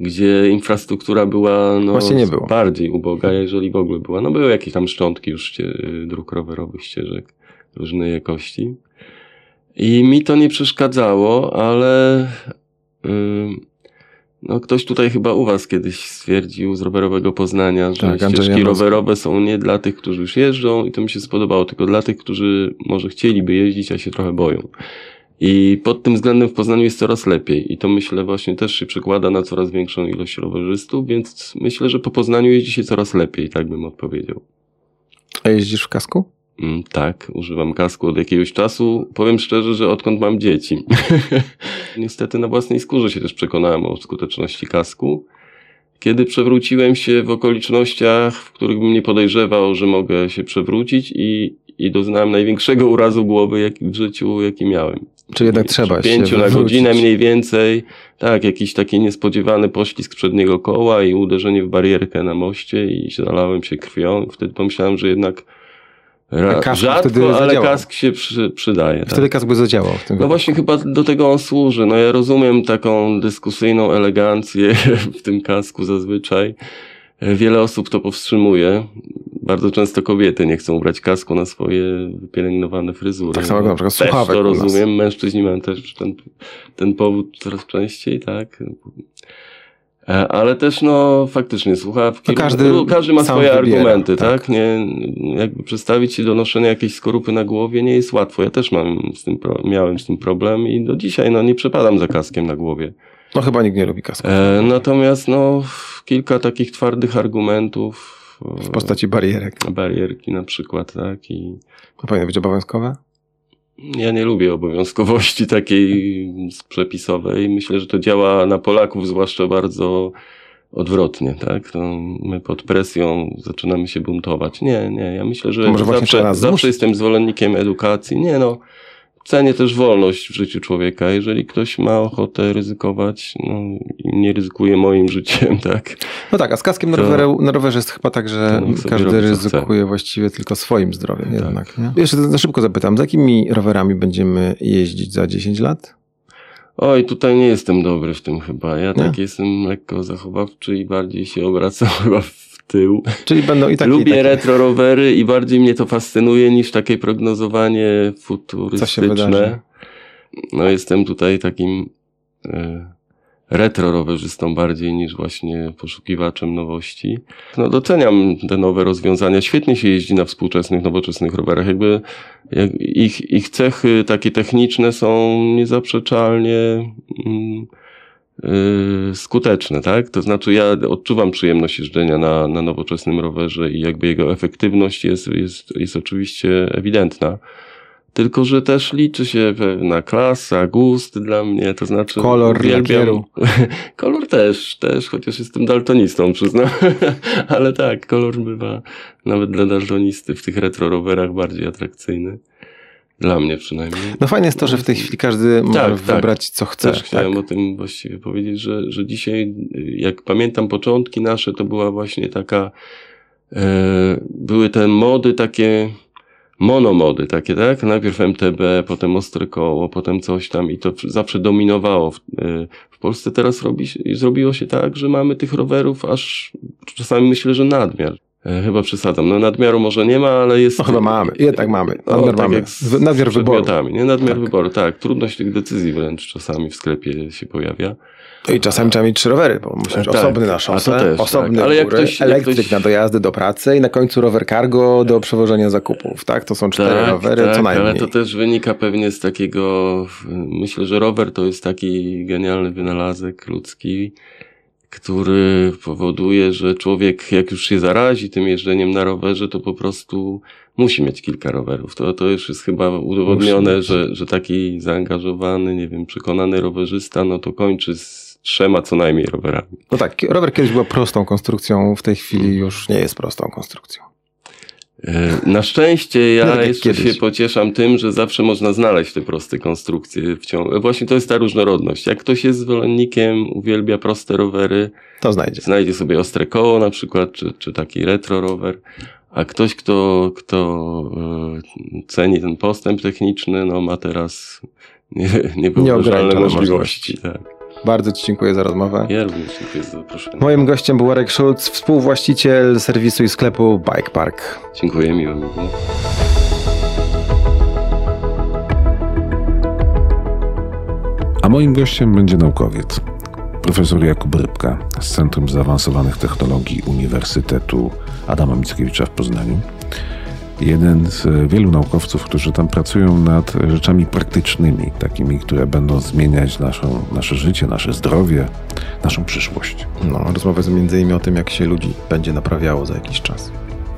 Gdzie infrastruktura była no, bardziej uboga, jeżeli w ogóle była. No były jakieś tam szczątki już ście, dróg rowerowych, ścieżek różnej jakości. I mi to nie przeszkadzało, ale ym, no, ktoś tutaj chyba u was kiedyś stwierdził z rowerowego Poznania, że Tak, ścieżki Janowski. rowerowe są nie dla tych, którzy już jeżdżą i to mi się spodobało, tylko dla tych, którzy może chcieliby jeździć, a się trochę boją. I pod tym względem w Poznaniu jest coraz lepiej i to myślę właśnie też się przekłada na coraz większą ilość rowerzystów, więc myślę, że po Poznaniu jeździ się coraz lepiej, tak bym odpowiedział. A jeździsz w kasku? Mm, tak, używam kasku od jakiegoś czasu. Powiem szczerze, że odkąd mam dzieci. Niestety na własnej skórze się też przekonałem o skuteczności kasku. Kiedy przewróciłem się w okolicznościach, w których bym nie podejrzewał, że mogę się przewrócić i, i doznałem największego urazu głowy jak, w życiu, jaki miałem. Czy jednak trzeba się Pięciu na godzinę mniej więcej. Tak, jakiś taki niespodziewany poślizg przedniego koła i uderzenie w barierkę na moście i zalałem się krwią. Wtedy pomyślałem, że jednak kask rzadko, ale kask się przy, przydaje. Wtedy tak. kask by zadziałał w tym No właśnie chyba do tego on służy. No ja rozumiem taką dyskusyjną elegancję w tym kasku zazwyczaj. Wiele osób to powstrzymuje. Bardzo często kobiety nie chcą ubrać kasku na swoje wypielęgnowane fryzury. Tak samo jak na przykład też słuchawek to rozumiem. Mężczyźni mają też ten, ten powód coraz częściej, tak. E, Ale też no faktycznie słuchawki. No każdy każdy ma swoje wybiera, argumenty, tak. tak? Nie, jakby przestawić się do noszenia jakiejś skorupy na głowie nie jest łatwo. Ja też mam z tym miałem z tym problem i do dzisiaj no nie przepadam za kaskiem na głowie. No chyba nikt nie lubi kasku. E, natomiast no kilka takich twardych argumentów. W postaci barierek. barierki na przykład, tak? I To powinny być obowiązkowe? Ja nie lubię obowiązkowości takiej przepisowej. Myślę, że to działa na Polaków zwłaszcza bardzo odwrotnie, tak? To my pod presją zaczynamy się buntować. Nie, nie, ja myślę, że zawsze, zawsze jestem zwolennikiem edukacji. Nie no, cenię też wolność w życiu człowieka. Jeżeli ktoś ma ochotę ryzykować, no nie ryzykuje moim życiem, tak? No tak, a z kaskiem na, To- rowerze, na rowerze jest chyba tak, że każdy ryzykuje właściwie tylko swoim zdrowiem Tak. jednak. Nie? Jeszcze na szybko zapytam, z jakimi rowerami będziemy jeździć za 10 lat? Oj, tutaj nie jestem dobry w tym chyba. Ja Nie? tak jestem lekko zachowawczy i bardziej się obracam chyba w tył. Czyli będą i takie i Lubię takie. retro rowery i bardziej mnie to fascynuje niż takie prognozowanie Co się futurystyczne. No jestem tutaj takim e, retro rowerzystą bardziej niż właśnie poszukiwaczem nowości. No doceniam te nowe rozwiązania. Świetnie się jeździ na współczesnych, nowoczesnych rowerach. Jakby jak ich, ich cechy takie techniczne są niezaprzeczalnie mm, y, skuteczne, tak? To znaczy ja odczuwam przyjemność jeżdżenia na, na nowoczesnym rowerze i jakby jego efektywność jest, jest, jest oczywiście ewidentna. Tylko, że też liczy się pewna klasa, gust dla mnie, to znaczy Kolor lakieru. kolor też, też, chociaż jestem daltonistą, przyznam. Ale tak, kolor bywa nawet dla daltonisty w tych retro rowerach bardziej atrakcyjny. Dla mnie przynajmniej. No fajne jest to, że w tej chwili każdy może tak. wybrać co chce. Też chciałem tak? o tym właściwie powiedzieć, że, że dzisiaj, jak pamiętam początki nasze, to była właśnie taka, e, były te mody takie, monomody takie, tak? Najpierw MTB, potem ostre koło, potem coś tam i to zawsze dominowało. W, e, w Polsce teraz robi, zrobiło się tak, że mamy tych rowerów aż czasami myślę, że nadmiar. E, Chyba przesadzam. No nadmiaru może nie ma, ale jest... No chyba mamy, jednak mamy. O, Nadmiar tak mamy. jak z, nadmiar z wyboru. Nie nadmiar Tak. wyboru, tak. Trudność tych decyzji wręcz czasami w sklepie się pojawia. No I czasami trzeba mieć trzy rowery, bo musi być Tak, osobny na szosę, też, osobny tak. Ale jak górę, ktoś- jak elektryk ktoś- na dojazdy do pracy i na końcu rower cargo do przewożenia zakupów, tak? To są cztery rowery, co najmniej. ale to też wynika pewnie z takiego, myślę, że rower to jest taki genialny wynalazek ludzki, który powoduje, że człowiek jak już się zarazi tym jeżdżeniem na rowerze, to po prostu musi mieć kilka rowerów. To, to już jest chyba udowodnione, że, że taki zaangażowany, nie wiem, przekonany rowerzysta, no to kończy z trzema co najmniej rowerami. No tak, rower kiedyś była prostą konstrukcją, w tej chwili już nie jest prostą konstrukcją. E, Na szczęście ja tak jeszcze kiedyś. się pocieszam tym, że zawsze można znaleźć te proste konstrukcje w ciągu. Właśnie to jest ta różnorodność. Jak ktoś jest zwolennikiem, uwielbia proste rowery, To znajdzie. znajdzie sobie ostre koło na przykład, czy, czy taki retro rower, a ktoś, kto, kto e, ceni ten postęp techniczny, no ma teraz nie, niewyobrażalne Nieograniczone możliwości. Tak. Bardzo Ci dziękuję za rozmowę. Ja również dziękuję za zaproszenie. Moim gościem był Arek Schulz, współwłaściciel serwisu i sklepu Bike Park. Dziękuję, miło mi było. A moim gościem będzie naukowiec, profesor Jakub Rybka z Centrum Zaawansowanych Technologii Uniwersytetu Adama Mickiewicza w Poznaniu. Jeden z wielu naukowców, którzy tam pracują nad rzeczami praktycznymi, takimi, które będą zmieniać naszą, nasze życie, nasze zdrowie, naszą przyszłość. No, rozmowę z między innymi o tym, jak się ludzi będzie naprawiało za jakiś czas.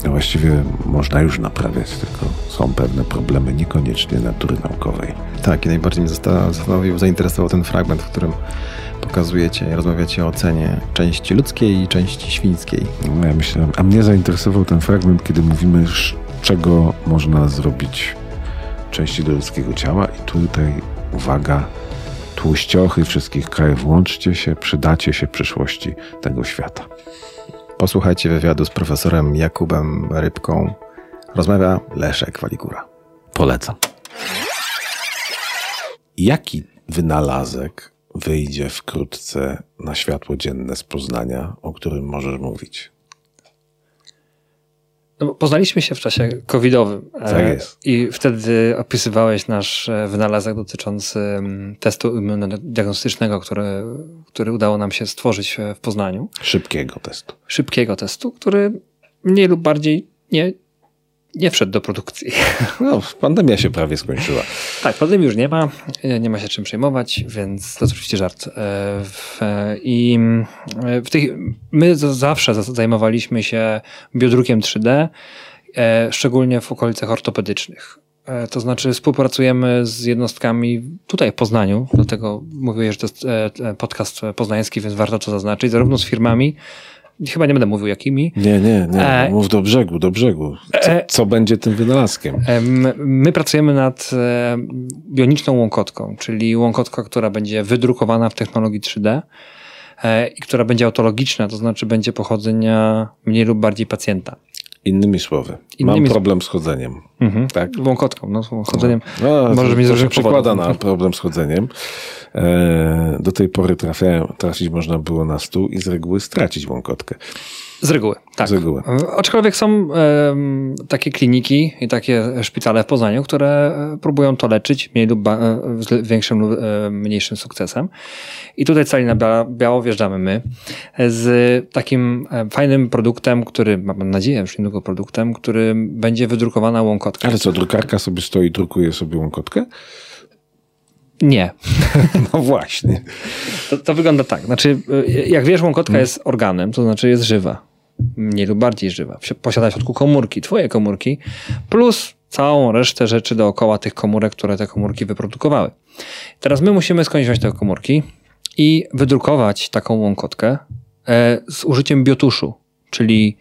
A Właściwie można już naprawiać, tylko są pewne problemy niekoniecznie natury naukowej. Tak, i najbardziej mnie zasta- zastanowił, zainteresował ten fragment, w którym pokazujecie, rozmawiacie o ocenie części ludzkiej i części świńskiej. No, ja myślę, a mnie zainteresował ten fragment, kiedy mówimy, czego można zrobić części do ludzkiego ciała i tutaj, uwaga, tłuściochy wszystkich krajów, łączcie się, przydacie się przyszłości tego świata. Posłuchajcie wywiadu z profesorem Jakubem Rybką. Rozmawia Leszek Waligura. Polecam. Jaki wynalazek wyjdzie wkrótce na światło dzienne z Poznania, o którym możesz mówić? No, poznaliśmy się w czasie covidowym. Tak e, jest. I wtedy opisywałeś nasz e, wynalazek dotyczący mm, testu immunodiagnostycznego, który, który udało nam się stworzyć e, w Poznaniu. Szybkiego testu. Szybkiego testu, który mniej lub bardziej nie, nie wszedł do produkcji. No, pandemia się prawie skończyła. Tak, pandemii już nie ma, e, nie ma się czym przejmować, więc to oczywiście żart. E, e, I w tych, my zawsze zajmowaliśmy się biodrukiem 3D, e, szczególnie w okolicach ortopedycznych. To znaczy współpracujemy z jednostkami tutaj w Poznaniu, dlatego mówię, że to jest podcast poznański, więc warto to zaznaczyć, zarówno z firmami chyba nie będę mówił jakimi. Nie, nie, nie. E, Mów do brzegu, do brzegu. Co, E, co będzie tym wynalazkiem? Em, My pracujemy nad e, bioniczną łąkotką, czyli łąkotka, która będzie wydrukowana w technologii 3D e, i która będzie autologiczna, to znaczy będzie pochodzenia mniej lub bardziej pacjenta. Innymi słowy, Innymi mam problem z chodzeniem. Mhm. Tak. Łąkotką, no, z chodzeniem. No, Możesz mieć to różnych się przykłada na problem z chodzeniem. E, do tej pory trafiałem, trafić można było na stół i z reguły stracić łąkotkę. Z reguły, tak. Z reguły. Aczkolwiek są takie kliniki i takie szpitale w Poznaniu, które e, próbują to leczyć mniej lub e, z większym lub e, mniejszym sukcesem. I tutaj cali na bia- biało wjeżdżamy my z takim fajnym produktem, który, mam nadzieję, już niedługo produktem, który będzie wydrukowana łąkotka. Ale co, drukarka sobie stoi, drukuje sobie łąkotkę? Nie. No właśnie. To, to wygląda tak. Znaczy, jak wiesz, łąkotka jest organem, to znaczy jest żywa. Mniej lub bardziej żywa. Posiada w środku komórki, twoje komórki, plus całą resztę rzeczy dookoła tych komórek, które te komórki wyprodukowały. Teraz my musimy skądś wziąć te komórki i wydrukować taką łąkotkę e, z użyciem biotuszu, czyli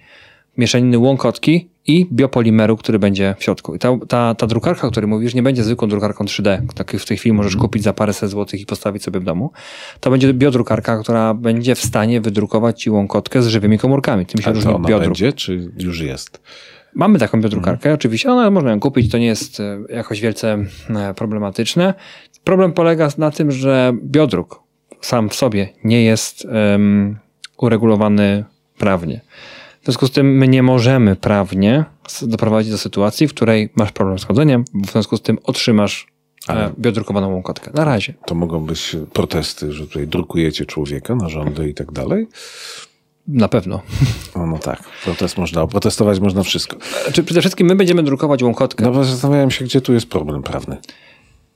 mieszaniny łąkotki i biopolimeru, który będzie w środku. I ta, ta, ta drukarka, o której mówisz, nie będzie zwykłą drukarką 3D, takiej w tej chwili możesz kupić za paręset złotych i postawić sobie w domu. To będzie biodrukarka, która będzie w stanie wydrukować ci łąkotkę z żywymi komórkami. Tym się A różni ona biodruk. będzie, czy już jest? Mamy taką biodrukarkę, oczywiście, ona można ją kupić, to nie jest e, jakoś wielce e, problematyczne. Problem polega na tym, że biodruk sam w sobie nie jest em, uregulowany prawnie. W związku z tym my nie możemy prawnie doprowadzić do sytuacji, w której masz problem z chodzeniem, w związku z tym otrzymasz Ale- e, biodrukowaną łąkotkę. Na razie. To mogą być protesty, że tutaj drukujecie człowieka, narządy i tak dalej? Na pewno. No, no tak, protest można, protestować można wszystko. Czy przede wszystkim my będziemy drukować łąkotkę No bo zastanawiałem się, gdzie tu jest problem prawny.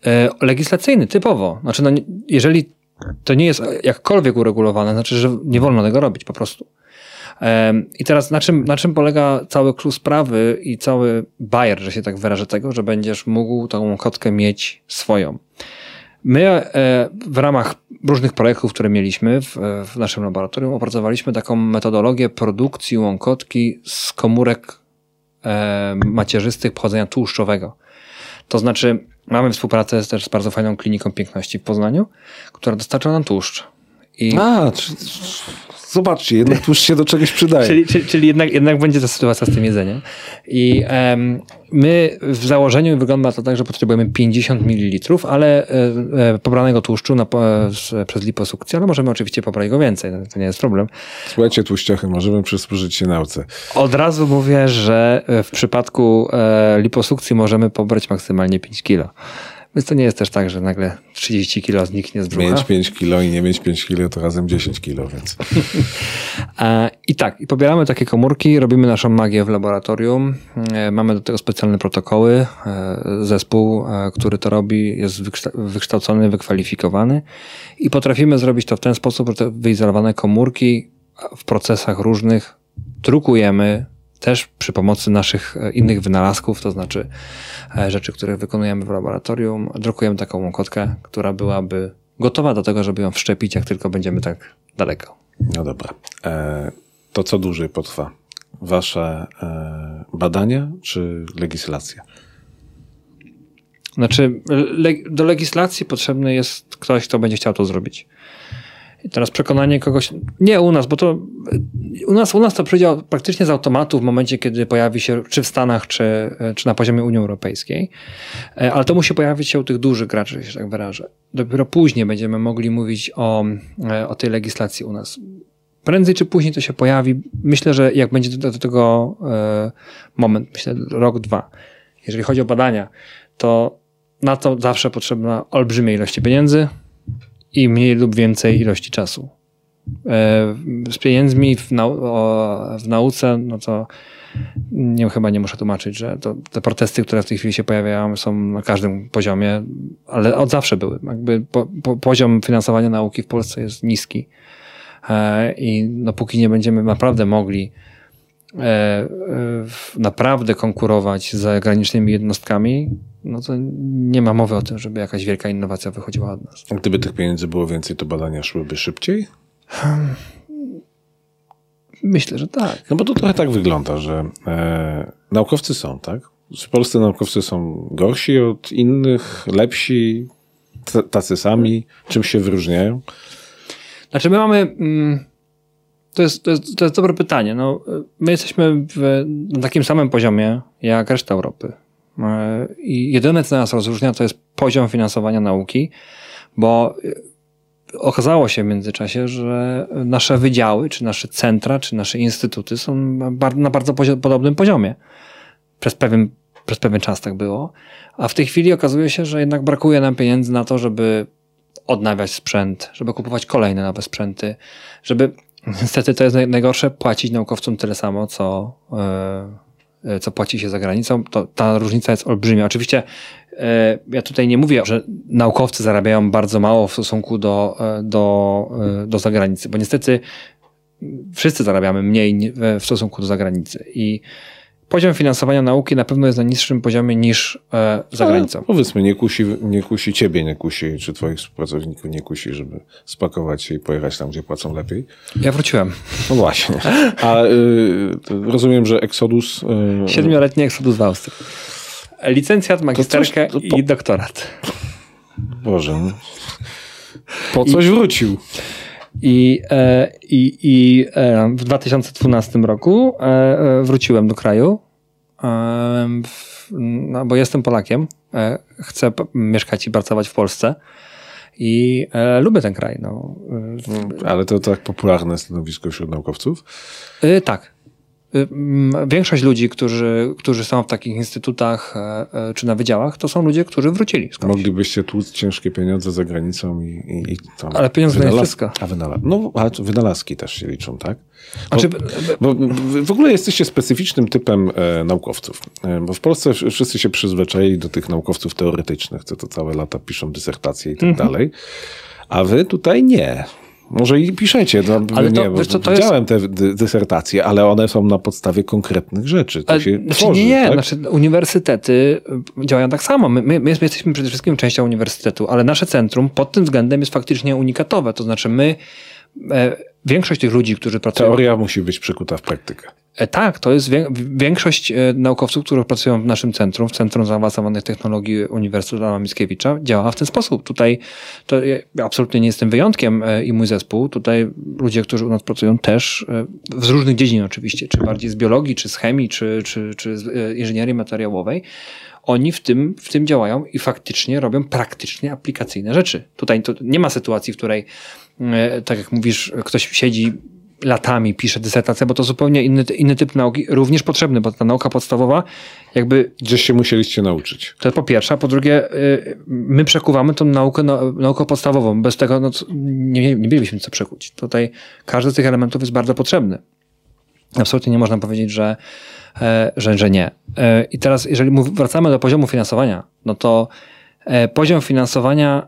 E, legislacyjny, typowo. Znaczy, no, jeżeli to nie jest jakkolwiek uregulowane, znaczy, że nie wolno tego robić po prostu. I teraz na czym, na czym polega cały klucz sprawy i cały bajer, że się tak wyrażę tego, że będziesz mógł tą kotkę mieć swoją. My e, w ramach różnych projektów, które mieliśmy w, w naszym laboratorium, opracowaliśmy taką metodologię produkcji łąkotki z komórek e, macierzystych pochodzenia tłuszczowego. To znaczy, mamy współpracę też z bardzo fajną kliniką piękności w Poznaniu, która dostarcza nam tłuszcz. I, A, czy, zobaczcie, jednak tłuszcz się do czegoś przydaje. czyli czyli, czyli jednak, jednak będzie ta sytuacja z tym jedzeniem. I em, my w założeniu wygląda to tak, że potrzebujemy 50 ml, ale e, e, pobranego tłuszczu na, z, przez liposukcję, ale możemy oczywiście pobrać go więcej, no, to nie jest problem. Słuchajcie, tłuściochy, możemy przysłużyć się nauce. Od razu mówię, że e, w przypadku e, liposukcji możemy pobrać maksymalnie 5 kg. Więc to nie jest też tak, że nagle 30 kg zniknie z brzucha. Mieć 5 kilo i nie mieć 5 kilo to razem 10 kilo, więc I tak, i pobieramy takie komórki, robimy naszą magię w laboratorium. E, Mamy do tego specjalne protokoły. E, Zespół, e, który to robi, jest wykszta- wykształcony, wykwalifikowany i potrafimy zrobić to w ten sposób, że te wyizolowane komórki w procesach różnych drukujemy też przy pomocy naszych e, innych wynalazków, to znaczy e, rzeczy, które wykonujemy w laboratorium. Drukujemy taką łąkotkę, która byłaby gotowa do tego, żeby ją wszczepić, jak tylko będziemy tak daleko. no dobra. E, to co dłużej potrwa? Wasze badania czy legislacja? Znaczy, do legislacji potrzebny jest ktoś, kto będzie chciał to zrobić. I teraz przekonanie kogoś, nie u nas, bo to u nas, u nas to przyjdzie praktycznie z automatu w momencie, kiedy pojawi się, czy w Stanach, czy, czy na poziomie Unii Europejskiej, E, ale to musi pojawić się u tych dużych graczy, że się tak wyrażę. Dopiero później będziemy mogli mówić o, e, o tej legislacji u nas. Prędzej czy później to się pojawi. Myślę, że jak będzie do, do tego e, moment, myślę rok, dwa. Jeżeli chodzi o badania, to na to zawsze potrzebna olbrzymia ilości pieniędzy i mniej lub więcej ilości czasu. E, Z pieniędzmi w, nau w nauce, no to nie, chyba nie muszę tłumaczyć, że to, te protesty, które w tej chwili się pojawiają, są na każdym poziomie, ale od zawsze były. Jakby po, po, poziom finansowania nauki w Polsce jest niski. E, I no, póki nie będziemy naprawdę mogli e, naprawdę konkurować z zagranicznymi jednostkami, no to nie ma mowy o tym, żeby jakaś wielka innowacja wychodziła od nas. A Gdyby tych pieniędzy było więcej, to badania szłyby szybciej? Myślę, że tak. No bo to trochę tak wygląda, że e, naukowcy są, tak? Czy polscy naukowcy są gorsi od innych, lepsi, tacy sami? Czym się wyróżniają? Znaczy my mamy... Mm, to jest, to, jest, to jest dobre pytanie. No, my jesteśmy w, na takim samym poziomie jak reszta Europy. E, I jedyne, co nas rozróżnia, to jest poziom finansowania nauki, bo e, okazało się w międzyczasie, że nasze wydziały, czy nasze centra, czy nasze instytuty są na bardzo podobnym poziomie. Przez pewien, przez pewien czas tak było. A w tej chwili okazuje się, że jednak brakuje nam pieniędzy na to, żeby odnawiać sprzęt, żeby kupować kolejne nowe sprzęty, żeby niestety to jest najgorsze, płacić naukowcom tyle samo, co, yy, co płaci się za granicą. To, ta różnica jest olbrzymia. Oczywiście yy, ja tutaj nie mówię, że naukowcy zarabiają bardzo mało w stosunku do, do, yy, do zagranicy, bo niestety wszyscy zarabiamy mniej w stosunku do zagranicy. I poziom finansowania nauki na pewno jest na niższym poziomie niż e, za granicą. powiedzmy, nie kusi, nie kusi ciebie, nie kusi, czy twoich współpracowników nie kusi, żeby spakować się i pojechać tam, gdzie płacą lepiej. Ja wróciłem. No właśnie. A y, rozumiem, że Exodus... Y, Siedmioletni Exodus w Austrii. Licencjat, magisterkę to coś, to po... i doktorat. Boże. No. Po coś I... wrócił. I, e, i, i e, w 2012 roku e, wróciłem do kraju, no, bo jestem Polakiem, chcę mieszkać i pracować w Polsce i lubię ten kraj. No. Ale to tak popularne stanowisko wśród naukowców? Tak. Y, większość ludzi, którzy, którzy są w takich instytutach e, e, czy na wydziałach, to są ludzie, którzy wrócili. Skądś. Moglibyście tłuc ciężkie pieniądze za granicą i, i, i tam. Ale pieniądze wynalaz... nie wszystko. A wynalaz... No, ale wynalazki też się liczą, tak? Bo, czy... bo w ogóle jesteście specyficznym typem e, naukowców. E, bo w Polsce wszyscy się przyzwyczaili do tych naukowców teoretycznych, co to całe lata piszą dysertacje i tak mhm. dalej. A wy tutaj nie. Może i piszecie, no, ale to, nie, wiesz, to, to widziałem jest... te dysertacje, ale one są na podstawie konkretnych rzeczy. To ale, się znaczy, tworzy, nie, nie, tak? znaczy, uniwersytety działają tak samo. My, my, my, jesteśmy przede wszystkim częścią uniwersytetu, ale nasze centrum pod tym względem jest faktycznie unikatowe. To znaczy my, e, większość tych ludzi, którzy pracują... Teoria musi być przekuta w praktykę. E, tak, to jest większość e, naukowców, którzy pracują w naszym centrum, w Centrum Zaawansowanych Technologii Uniwersytetu Adama Mickiewicza, działa w ten sposób. Tutaj to ja absolutnie nie jestem wyjątkiem e, i mój zespół. Tutaj ludzie, którzy u nas pracują też z różnych dziedzin oczywiście, czy bardziej z biologii, czy z chemii, czy, czy, czy z inżynierii materiałowej. Oni w tym, w tym działają i faktycznie robią praktycznie aplikacyjne rzeczy. Tutaj nie ma sytuacji, w której, tak jak mówisz, ktoś siedzi latami pisze dysertację, bo to zupełnie inny, inny typ nauki, również potrzebny, bo ta nauka podstawowa jakby... Gdzieś się musieliście nauczyć. To po pierwsze, a po drugie y, my przekuwamy tą naukę, naukę podstawową. Bez tego no, nie, nie mielibyśmy co przekuć. Tutaj każdy z tych elementów jest bardzo potrzebny. Absolutnie nie można powiedzieć, że, e, że, że nie. E, I teraz, jeżeli wracamy do poziomu finansowania, no to e, poziom finansowania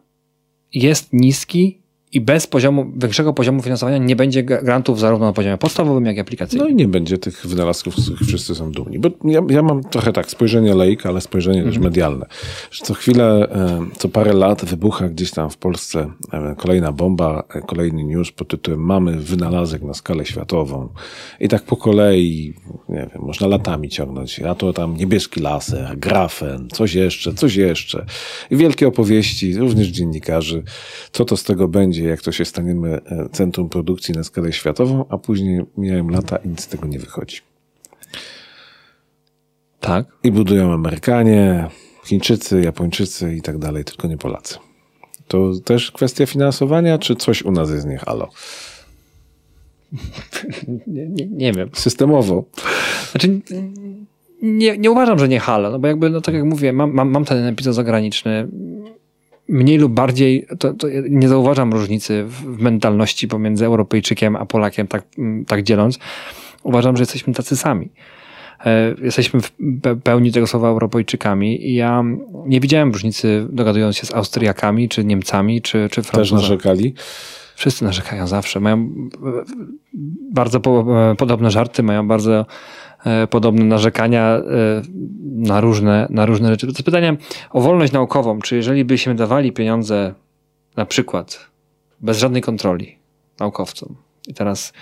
jest niski i bez poziomu, większego poziomu finansowania nie będzie grantów zarówno na poziomie podstawowym, jak i aplikacyjnym. No i nie będzie tych wynalazków, z których wszyscy są dumni. Bo ja, ja mam trochę tak spojrzenie laika, ale spojrzenie też mhm. medialne. Że co chwilę, e, co parę lat wybucha gdzieś tam w Polsce e, kolejna bomba, e, kolejny news pod tytułem mamy wynalazek na skalę światową. I tak po kolei, nie wiem, można latami ciągnąć. A to tam niebieski laser, grafen, coś jeszcze, coś jeszcze. I wielkie opowieści, również dziennikarzy, co to z tego będzie, jak to się staniemy e, centrum produkcji na skalę światową, a później mijają lata i nic z tego nie wychodzi. Tak. I budują Amerykanie, Chińczycy, Japończycy i tak dalej, tylko nie Polacy. To też kwestia finansowania, czy coś u nas jest nie halo? Nie, nie, nie wiem. Systemowo. Znaczy, nie, nie uważam, że nie halo, no bo jakby, no tak jak mówię, mam, mam, mam ten epizod zagraniczny mniej lub bardziej, to, to nie zauważam różnicy w mentalności pomiędzy Europejczykiem a Polakiem, tak, mm, tak dzieląc. Uważam, że jesteśmy tacy sami. E, jesteśmy w pełni tego słowa Europejczykami i ja nie widziałem różnicy dogadując się z Austriakami, czy Niemcami, czy, czy Francuzami. Też narzekali? Wszyscy narzekają zawsze. Mają e, bardzo po, e, podobne żarty, mają bardzo podobne narzekania e, na różne, na różne rzeczy. To jest pytanie o wolność naukową. Czy jeżeli byśmy dawali pieniądze na przykład bez żadnej kontroli naukowcom i teraz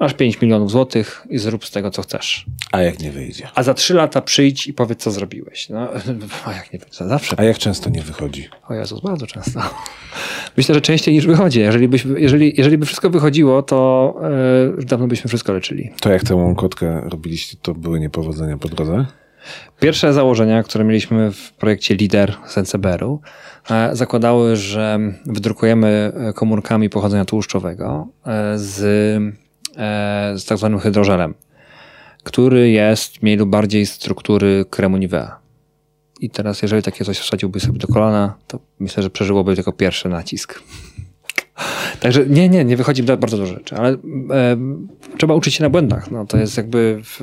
masz 5 milionów złotych i zrób z tego, co chcesz. A jak nie wyjdzie? A za 3 lata przyjdź i powiedz, co zrobiłeś. No, a jak nie wyjdzie? Zawsze. A jak często nie wychodzi? O Jezus, bardzo często. Myślę, że częściej niż wychodzi. Jeżeli, byś, jeżeli, jeżeli by wszystko wychodziło, to yy, dawno byśmy wszystko leczyli. To jak tę łąkotkę robiliście, to były niepowodzenia po drodze? Pierwsze założenia, które mieliśmy w projekcie LIDER z NCBR-u, e, zakładały, że wydrukujemy komórkami pochodzenia tłuszczowego e, z, e, z tak zwanym hydrożelem, który jest mniej lub bardziej struktury kremu Nivea. I teraz, jeżeli takie coś wsadziłby sobie do kolana, to myślę, że przeżyłoby tylko pierwszy nacisk. Także nie, nie, nie wychodzi bardzo dużo rzeczy, ale e, trzeba uczyć się na błędach. No, to jest jakby w,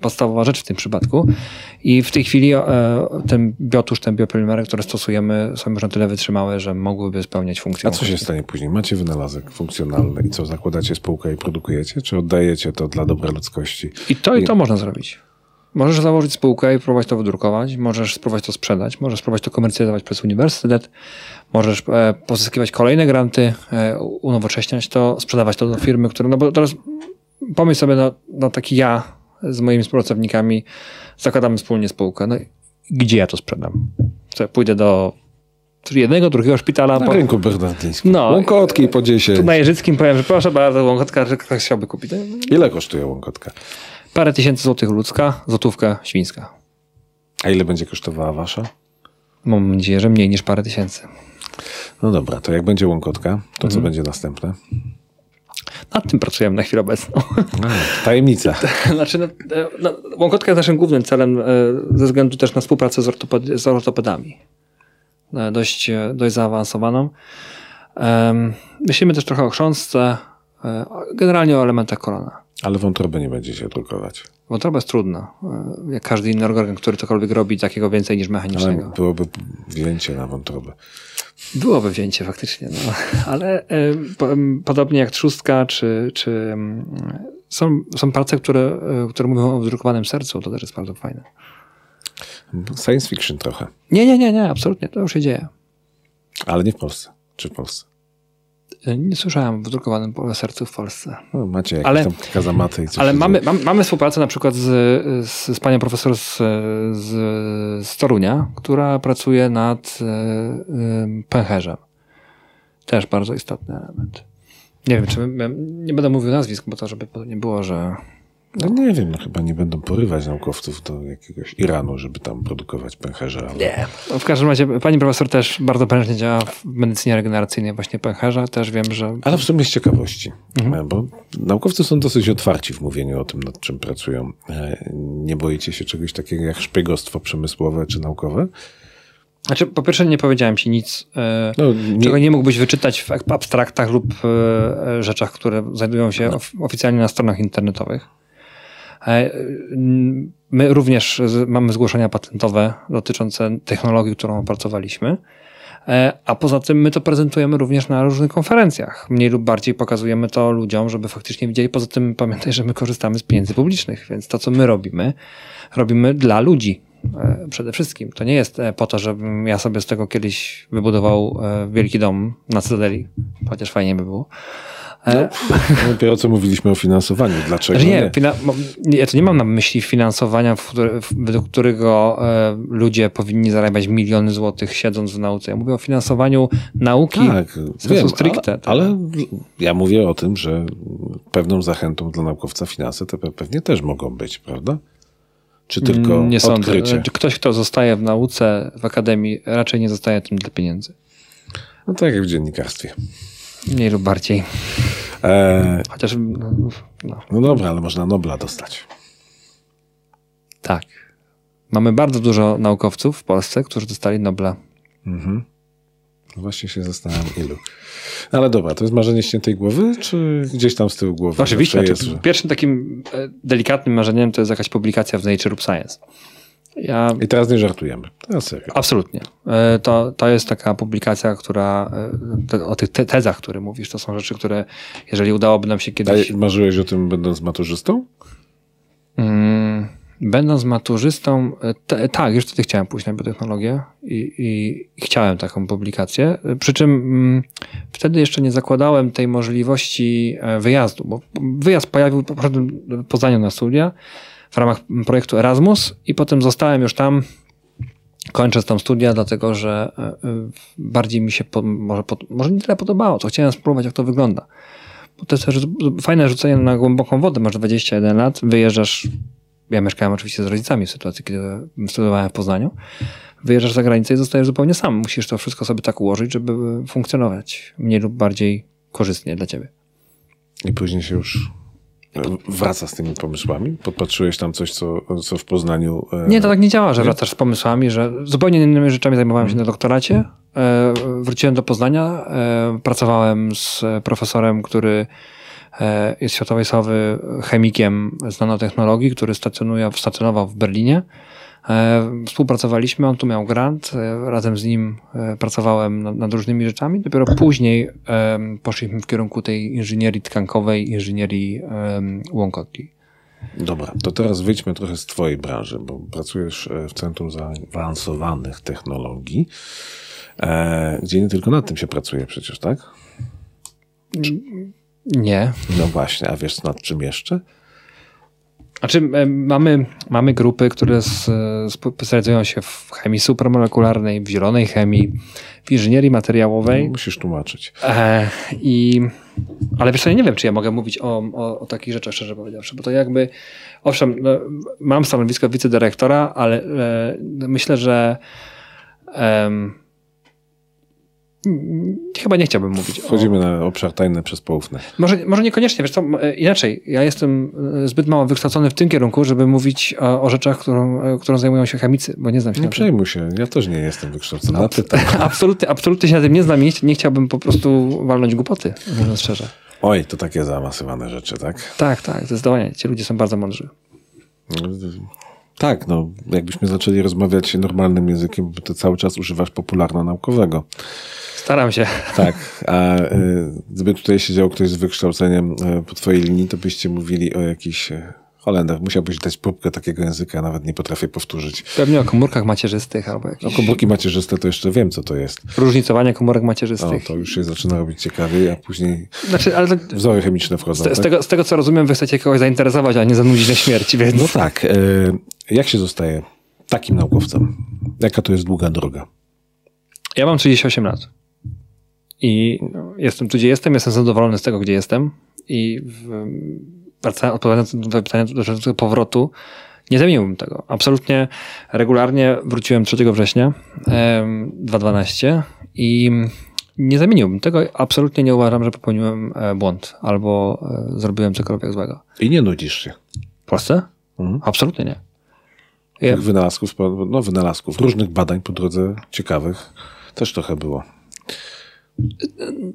podstawowa rzecz w tym przypadku. I w tej chwili e, ten biotusz, ten biopolimery, które stosujemy, są już na tyle wytrzymałe, że mogłyby spełniać funkcję. A co się stanie później? Macie wynalazek funkcjonalny i co, zakładacie spółkę i produkujecie? Czy oddajecie to dla dobra ludzkości? I to i to można zrobić. Możesz założyć spółkę i próbować to wydrukować, możesz spróbować to sprzedać, możesz spróbować to komercjalizować przez uniwersytet, możesz e, pozyskiwać kolejne granty, e, unowocześniać to, sprzedawać to do firmy, które, no bo teraz pomyśl sobie, no, no taki ja z moimi współpracownikami zakładamy wspólnie spółkę, no gdzie ja to sprzedam? Co, pójdę do jednego, drugiego szpitala. Na po... rynku bernardyńskim. No, łąkotki po 10. Tu na Jeżyckim powiem, że proszę bardzo, łąkotka, że ktoś chciałby kupić. Ile kosztuje łąkotka? Parę tysięcy złotych ludzka, złotówka świńska. A ile będzie kosztowała wasza? Mam nadzieję, że mniej niż parę tysięcy. No dobra, to jak będzie łąkotka, to mhm. co będzie następne? Nad tym pracujemy na chwilę obecną. A, tajemnica. znaczy, no, no, łąkotka jest naszym głównym celem e, ze względu też na współpracę z, ortoped z ortopedami. E, dość, e, dość zaawansowaną. Myślimy też trochę o chrząstce, generalnie o elementach kolana. Ale wątrobę nie będzie się drukować. Wątroba jest trudna. Jak każdy inny organ, który cokolwiek robi, takiego więcej niż mechanicznego. Ale byłoby wzięcie na wątrobę. Byłoby wzięcie faktycznie, no. ale y, po, podobnie jak trzustka, czy, czy y, są, są prace, które, y, które mówią o wydrukowanym sercu, to też jest bardzo fajne. Science fiction trochę. Nie, nie, nie, nie, absolutnie, to już się dzieje. Ale nie w Polsce, czy w Polsce? Nie słyszałem w drukowanym sercu w Polsce. No, macie jakieś ale, tam kazamaty i coś. Ale mamy, mam, mamy współpracę na przykład z, z, z panią profesor z, z, z Torunia, która pracuje nad y, pęcherzem. Też bardzo istotny element. Nie wiem, czy nie będę mówił nazwisk, bo to żeby nie było, że no nie wiem, no chyba nie będą porywać naukowców do jakiegoś Iranu, żeby tam produkować pęcherze. Ale... Nie. No w każdym razie pani profesor też bardzo prężnie działa w medycynie regeneracyjnej właśnie pęcherza. Też wiem, że... Ale w sumie z ciekawości, mhm. bo naukowcy są dosyć otwarci w mówieniu o tym, nad czym pracują. E, nie boicie się czegoś takiego jak szpiegostwo przemysłowe czy naukowe? Znaczy, po pierwsze nie powiedziałem ci nic, e, no, nie... czego nie mógłbyś wyczytać w abstraktach lub e, rzeczach, które znajdują się no. oficjalnie na stronach internetowych. E, my również mamy zgłoszenia patentowe dotyczące technologii, którą opracowaliśmy. E, a poza tym my to prezentujemy również na różnych konferencjach. Mniej lub bardziej pokazujemy to ludziom, żeby faktycznie widzieli. Poza tym pamiętaj, że my korzystamy z pieniędzy publicznych, więc to, co my robimy, robimy dla ludzi e, przede wszystkim. To nie jest po to, żebym ja sobie z tego kiedyś wybudował wielki dom na Cytadeli, chociaż fajnie by było. No, dopiero co mówiliśmy o finansowaniu. Dlaczego nie? nie? ja to nie mam na myśli finansowania, według którego e, ludzie powinni zarabiać miliony złotych siedząc w nauce. Ja mówię o finansowaniu nauki tak, wiem, stricte. Ale, ale, ja mówię o tym, że pewną zachętą dla naukowca finanse to pewnie też mogą być, prawda? Czy tylko nie odkrycie? Sądzę. Ktoś, kto zostaje w nauce, w akademii, raczej nie zostaje tym dla pieniędzy. No tak jak w dziennikarstwie. Mniej lub bardziej. E... Chociaż. No, no. dobra, ale można Nobla dostać. Tak. Mamy bardzo dużo naukowców w Polsce, którzy dostali Nobla. Mhm. No właśnie się zastanawiam, ilu. Ale dobra, to jest marzenie ściętej głowy, czy gdzieś tam z tyłu głowy? Oczywiście. Jest, że... Pierwszym takim e, delikatnym marzeniem to jest jakaś publikacja w Nature lub Science. Ja... I teraz nie żartujemy. Teraz. Absolutnie. E, to, to jest taka publikacja, która e, te, o tych te, tezach, które mówisz, to są rzeczy, które jeżeli udałoby nam się kiedyś... A marzyłeś o tym będąc maturzystą? Mm, będąc maturzystą, e, te, tak, już wtedy chciałem pójść na biotechnologię i, i chciałem taką publikację. Przy czym mm, wtedy jeszcze nie zakładałem tej możliwości wyjazdu, bo wyjazd pojawił, poszedłem do Poznania na studia w ramach projektu Erasmus i potem zostałem już tam kończę tam studia, dlatego że e, bardziej mi się po, może, może nie tyle podobało, co chciałem spróbować, jak to wygląda. Bo to jest fajne rzucenie na głęboką wodę. Masz 21 lat, wyjeżdżasz. Ja mieszkałem oczywiście z rodzicami w sytuacji, kiedy studiowałem w Poznaniu. Wyjeżdżasz za granicę i zostajesz zupełnie sam. Musisz to wszystko sobie tak ułożyć, żeby funkcjonować mniej lub bardziej korzystnie dla ciebie. I później się już wraca z tymi pomysłami? Podpatrzyłeś tam coś, co, co w Poznaniu... E... Nie, to tak nie działa, że wracasz z pomysłami, że zupełnie innymi rzeczami zajmowałem się na doktoracie. E, wróciłem do Poznania, e, pracowałem z profesorem, który jest światowej sławy chemikiem z nanotechnologii, który stacjonuje, stacjonował w Berlinie. E, współpracowaliśmy, on tu miał grant, e, razem z nim e, pracowałem nad, nad różnymi rzeczami. Dopiero później poszliśmy w kierunku tej inżynierii tkankowej, inżynierii łąkotki. Dobra, to teraz wyjdźmy trochę z Twojej branży, bo pracujesz w Centrum Zaawansowanych Technologii, gdzie nie tylko nad tym się pracuje przecież, tak? Czy... Nie. No właśnie, a wiesz nad czym jeszcze? Znaczy, e, mamy, mamy grupy, które specjalizują się w chemii supramolekularnej, w zielonej chemii, w inżynierii materiałowej. No, musisz tłumaczyć. E, i, ale wiesz ja nie wiem, czy ja mogę mówić o, o, o takich rzeczach, szczerze powiedziawszy, bo to jakby, owszem, no, mam stanowisko wicedyrektora, ale e, myślę, że chyba nie chciałbym mówić. Wchodzimy o... na obszar tajny przez poufne. Może, może niekoniecznie, wiesz co, e, inaczej. Ja jestem e, zbyt mało wykształcony w tym kierunku, żeby mówić o, o rzeczach, którą, e, którą zajmują się chemicy, bo nie znam się Nie przejmuj się, ja też nie jestem wykształcony. No, absolutnie, absolutnie się na tym nie znam i nie chciałbym po prostu walnąć głupoty, mówiąc szczerze. Oj, to takie zaawansowane rzeczy, tak? Tak, tak, zdecydowanie. Ci ludzie są bardzo mądrzy. Tak, no, jakbyśmy zaczęli rozmawiać normalnym językiem, to cały czas używasz popularno-naukowego. Staram się. Tak, a y, gdyby tutaj siedział ktoś z wykształceniem y, po twojej linii, to byście mówili o jakichś Holendach. Musiałbyś dać próbkę takiego języka, nawet nie potrafię powtórzyć. Pewnie o komórkach macierzystych albo jakieś... O komórki macierzyste to jeszcze wiem, co to jest. Różnicowanie komórek macierzystych. O, to już się zaczyna robić ciekawiej, a później znaczy, ale wzory chemiczne wchodzą. Z, tak? z, tego, z tego, co rozumiem, wy chcecie kogoś zainteresować, a nie zanudzić na śmierci, więc... No tak. jak się zostaje takim naukowcem? Jaka to jest długa droga? Ja mam 38 lat. I jestem tu, gdzie jestem, jestem zadowolony z tego, gdzie jestem. I wracając, odpowiadając na pytanie dotyczące powrotu, nie zamieniłbym tego. Absolutnie regularnie wróciłem 3 września 2012 i nie zamieniłbym tego. Absolutnie nie uważam, że popełniłem e, błąd albo e, zrobiłem cokolwiek złego. I nie nudzisz się. W Polsce? Mhm. Absolutnie nie. Ja... Wynalazków, no wynalazków, różnych badań po drodze ciekawych też trochę było.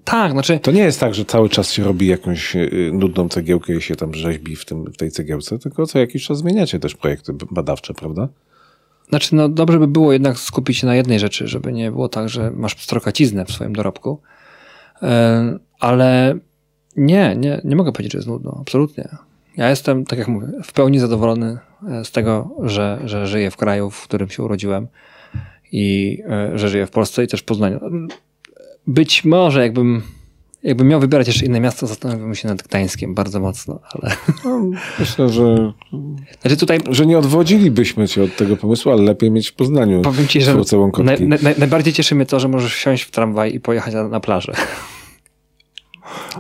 Tak, znaczy... To nie jest tak, że cały czas się robi jakąś y, nudną cegiełkę i się tam rzeźbi w, tym, w tej cegiełce, tylko co jakiś czas zmieniacie też projekty badawcze, prawda? Znaczy, no dobrze by było jednak skupić się na jednej rzeczy, żeby nie było tak, że masz strokaciznę w swoim dorobku. E, ale nie, nie, nie mogę powiedzieć, że jest nudno. Absolutnie. Ja jestem, tak jak mówię, w pełni zadowolony e, z tego, że, że żyję w kraju, w którym się urodziłem i e, że żyję w Polsce i też w Poznaniu być może jakbym, jakbym miał wybierać jeszcze inne miasto, zastanawiałbym się nad Gdańskiem bardzo mocno, ale... No, myślę, że, znaczy tutaj... że nie odwodzilibyśmy cię od tego pomysłu, ale lepiej mieć w Poznaniu Powiem ci, że naj, naj, najbardziej cieszy mnie to, że możesz wsiąść w tramwaj i pojechać na, na plażę.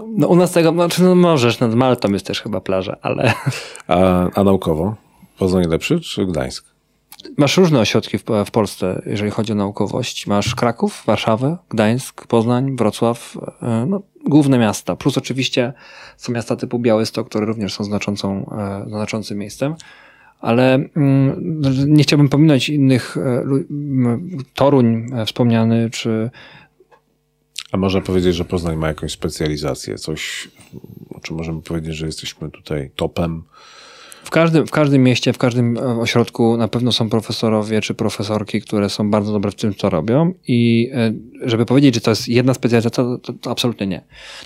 No u nas tego, znaczy no możesz, nad Maltą jest też chyba plaża, ale... A, a naukowo? Poznań lepszy czy Gdańsk? Masz różne ośrodki w, w, Polsce, jeżeli chodzi o naukowość. Masz Kraków, Warszawę, Gdańsk, Poznań, Wrocław, e, no, główne miasta. Plus oczywiście są miasta typu Białystok, które również są znaczącą, e, znaczącym miejscem. Ale mm, nie chciałbym pominąć innych, e, Toruń wspomniany, czy a można powiedzieć, że Poznań ma jakąś specjalizację, coś, o czym możemy powiedzieć, że jesteśmy tutaj topem W każdym, w każdym mieście, w każdym e, ośrodku na pewno są profesorowie czy profesorki, które są bardzo dobre w tym, co robią i e, żeby powiedzieć, że to jest jedna specjalizacja, to, to, to absolutnie nie.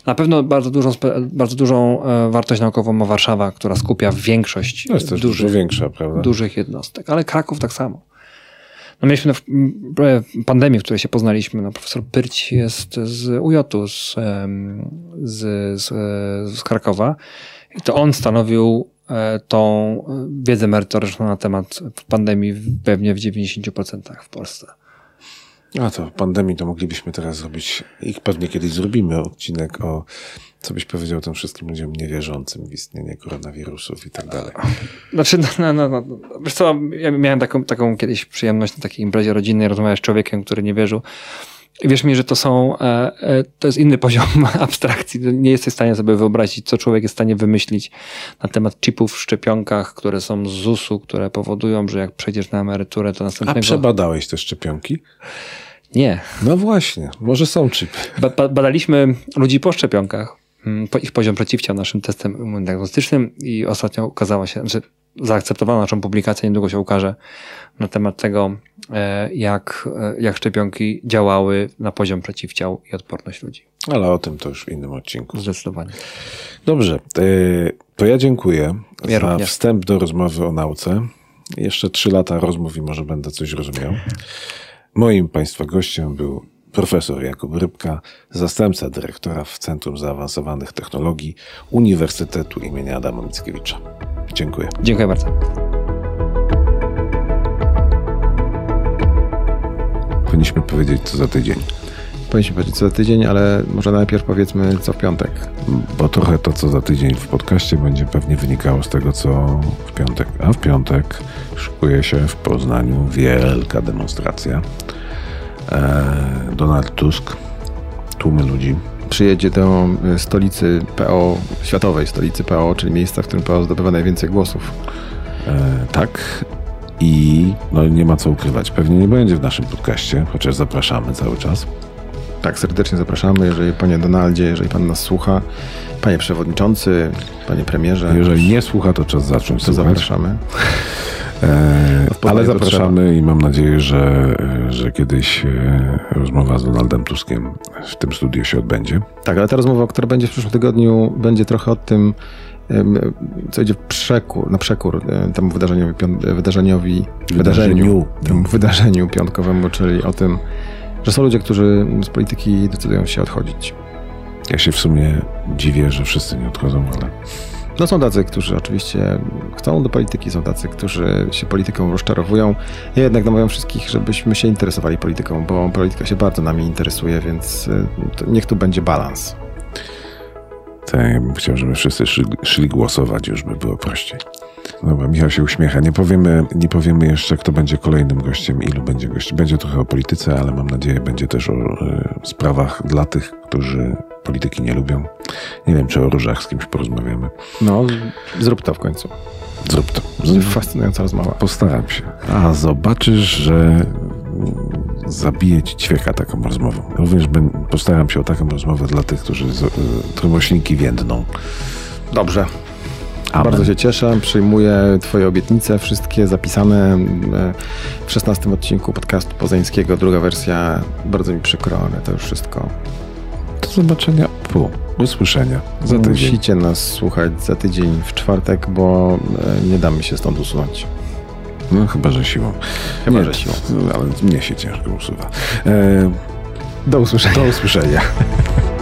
Na pewno bardzo dużą, bardzo dużą e, wartość naukową ma Warszawa, która skupia większość No dużych, dużo większa, prawda? dużych jednostek, ale Kraków tak samo. No mieliśmy w pandemii, w której się poznaliśmy. No, profesor Pyrć jest z UJ, z, z, z, z Krakowa. I to on stanowił tą wiedzę merytoryczną na temat pandemii pewnie w 90% w Polsce. A to pandemii to moglibyśmy teraz zrobić i pewnie kiedyś zrobimy odcinek o co byś powiedział tym wszystkim ludziom niewierzącym w istnienie koronawirusów i tak dalej? Znaczy, no, no, no, wiesz co, ja miałem taką, taką kiedyś przyjemność na takiej imprezie rodzinnej rozmawiać z człowiekiem, który nie wierzył. Wierz mi, że to są, e, e, to jest inny poziom abstrakcji. Nie jesteś w stanie sobie wyobrazić, co człowiek jest w stanie wymyślić na temat chipów w szczepionkach, które są z ZUS-u, które powodują, że jak przejdziesz na emeryturę, to następnego... A przebadałeś te szczepionki? Nie. No właśnie, może są chipy. Ba badaliśmy ludzi po szczepionkach Mm, ich poziom przeciwciał naszym testem diagnostycznym i ostatnio ukazała się, że zaakceptowano naszą publikację, niedługo się ukaże na temat tego, jak, e, jak szczepionki działały na poziom przeciwciał i odporność ludzi. Ale o tym to już w innym odcinku. Zdecydowanie. Dobrze, e, to ja dziękuję ja za również. wstęp do rozmowy o nauce. Jeszcze trzy lata rozmów i może będę coś rozumiał. Moim Państwa gościem był profesor Jakub Rybka, zastępca dyrektora w Centrum Zaawansowanych Technologii Uniwersytetu im. Adama Mickiewicza. Dziękuję. Dziękuję bardzo. Powinniśmy powiedzieć, co za tydzień. Powinniśmy powiedzieć, co za tydzień, ale może najpierw powiedzmy, co w piątek. Bo trochę to, co za tydzień w podcaście, będzie pewnie wynikało z tego, co w piątek. A w piątek szykuje się w Poznaniu wielka demonstracja E, Donald Tusk, tłumy ludzi. Przyjedzie do e, stolicy PO, światowej stolicy PO, czyli miejsca, w którym PO zdobywa najwięcej głosów. E, tak. I no, nie ma co ukrywać. Pewnie nie będzie w naszym podcaście, chociaż zapraszamy cały czas. Tak, serdecznie zapraszamy. Jeżeli panie Donaldzie, jeżeli pan nas słucha, panie przewodniczący, panie premierze. Jeżeli nie słucha, to czas zacząć to słuchać. zapraszamy. E, ale zapraszamy i mam nadzieję, że, że kiedyś e, rozmowa z Donaldem Tuskiem w tym studiu się odbędzie. Tak, ale ta rozmowa, która będzie w przyszłym tygodniu, będzie trochę o tym, co idzie w przekór, na przekór e, temu wydarzeniowi, wydarzeniowi wydarzeniu, temu wydarzeniu piątkowemu, czyli o tym, że są ludzie, którzy z polityki decydują się odchodzić. Ja się w sumie dziwię, że wszyscy nie odchodzą, ale no są tacy, którzy oczywiście chcą do polityki, są tacy, którzy się polityką rozczarowują. Ja jednak namawiam wszystkich, żebyśmy się interesowali polityką, bo polityka się bardzo nami interesuje, więc y, niech tu będzie balans. Tak, ja bym chciał, żeby wszyscy szli, szli głosować, już by było prościej. Dobra, Michał się uśmiecha. Nie powiemy, nie powiemy jeszcze, kto będzie kolejnym gościem, ilu będzie gości. Będzie trochę o polityce, ale mam nadzieję, będzie też o y, sprawach dla tych, którzy polityki nie lubią. Nie wiem, czy o różach z kimś porozmawiamy. No, zrób to w końcu. Zrób to. Fascynująca rozmowa. Postaram się. A zobaczysz, że zabije ci ćwieka taką rozmową. Również postaram się o taką rozmowę dla tych, którzy z, y, trymośniki więdną. Dobrze. Amen. Bardzo się cieszę. Przyjmuję Twoje obietnice, wszystkie zapisane e, w 16 odcinku podcastu pozańskiego. Druga wersja. Bardzo mi przykro, ale to już wszystko. Do zobaczenia. Pu. Usłyszenia. Za tydzień. Musicie nas słuchać za tydzień w czwartek, bo e, nie damy się stąd usunąć. No chyba, że siłą. Chyba, nie, że siłą. Ale mnie się ciężko usuwa. E, do usłyszenia. Do usłyszenia.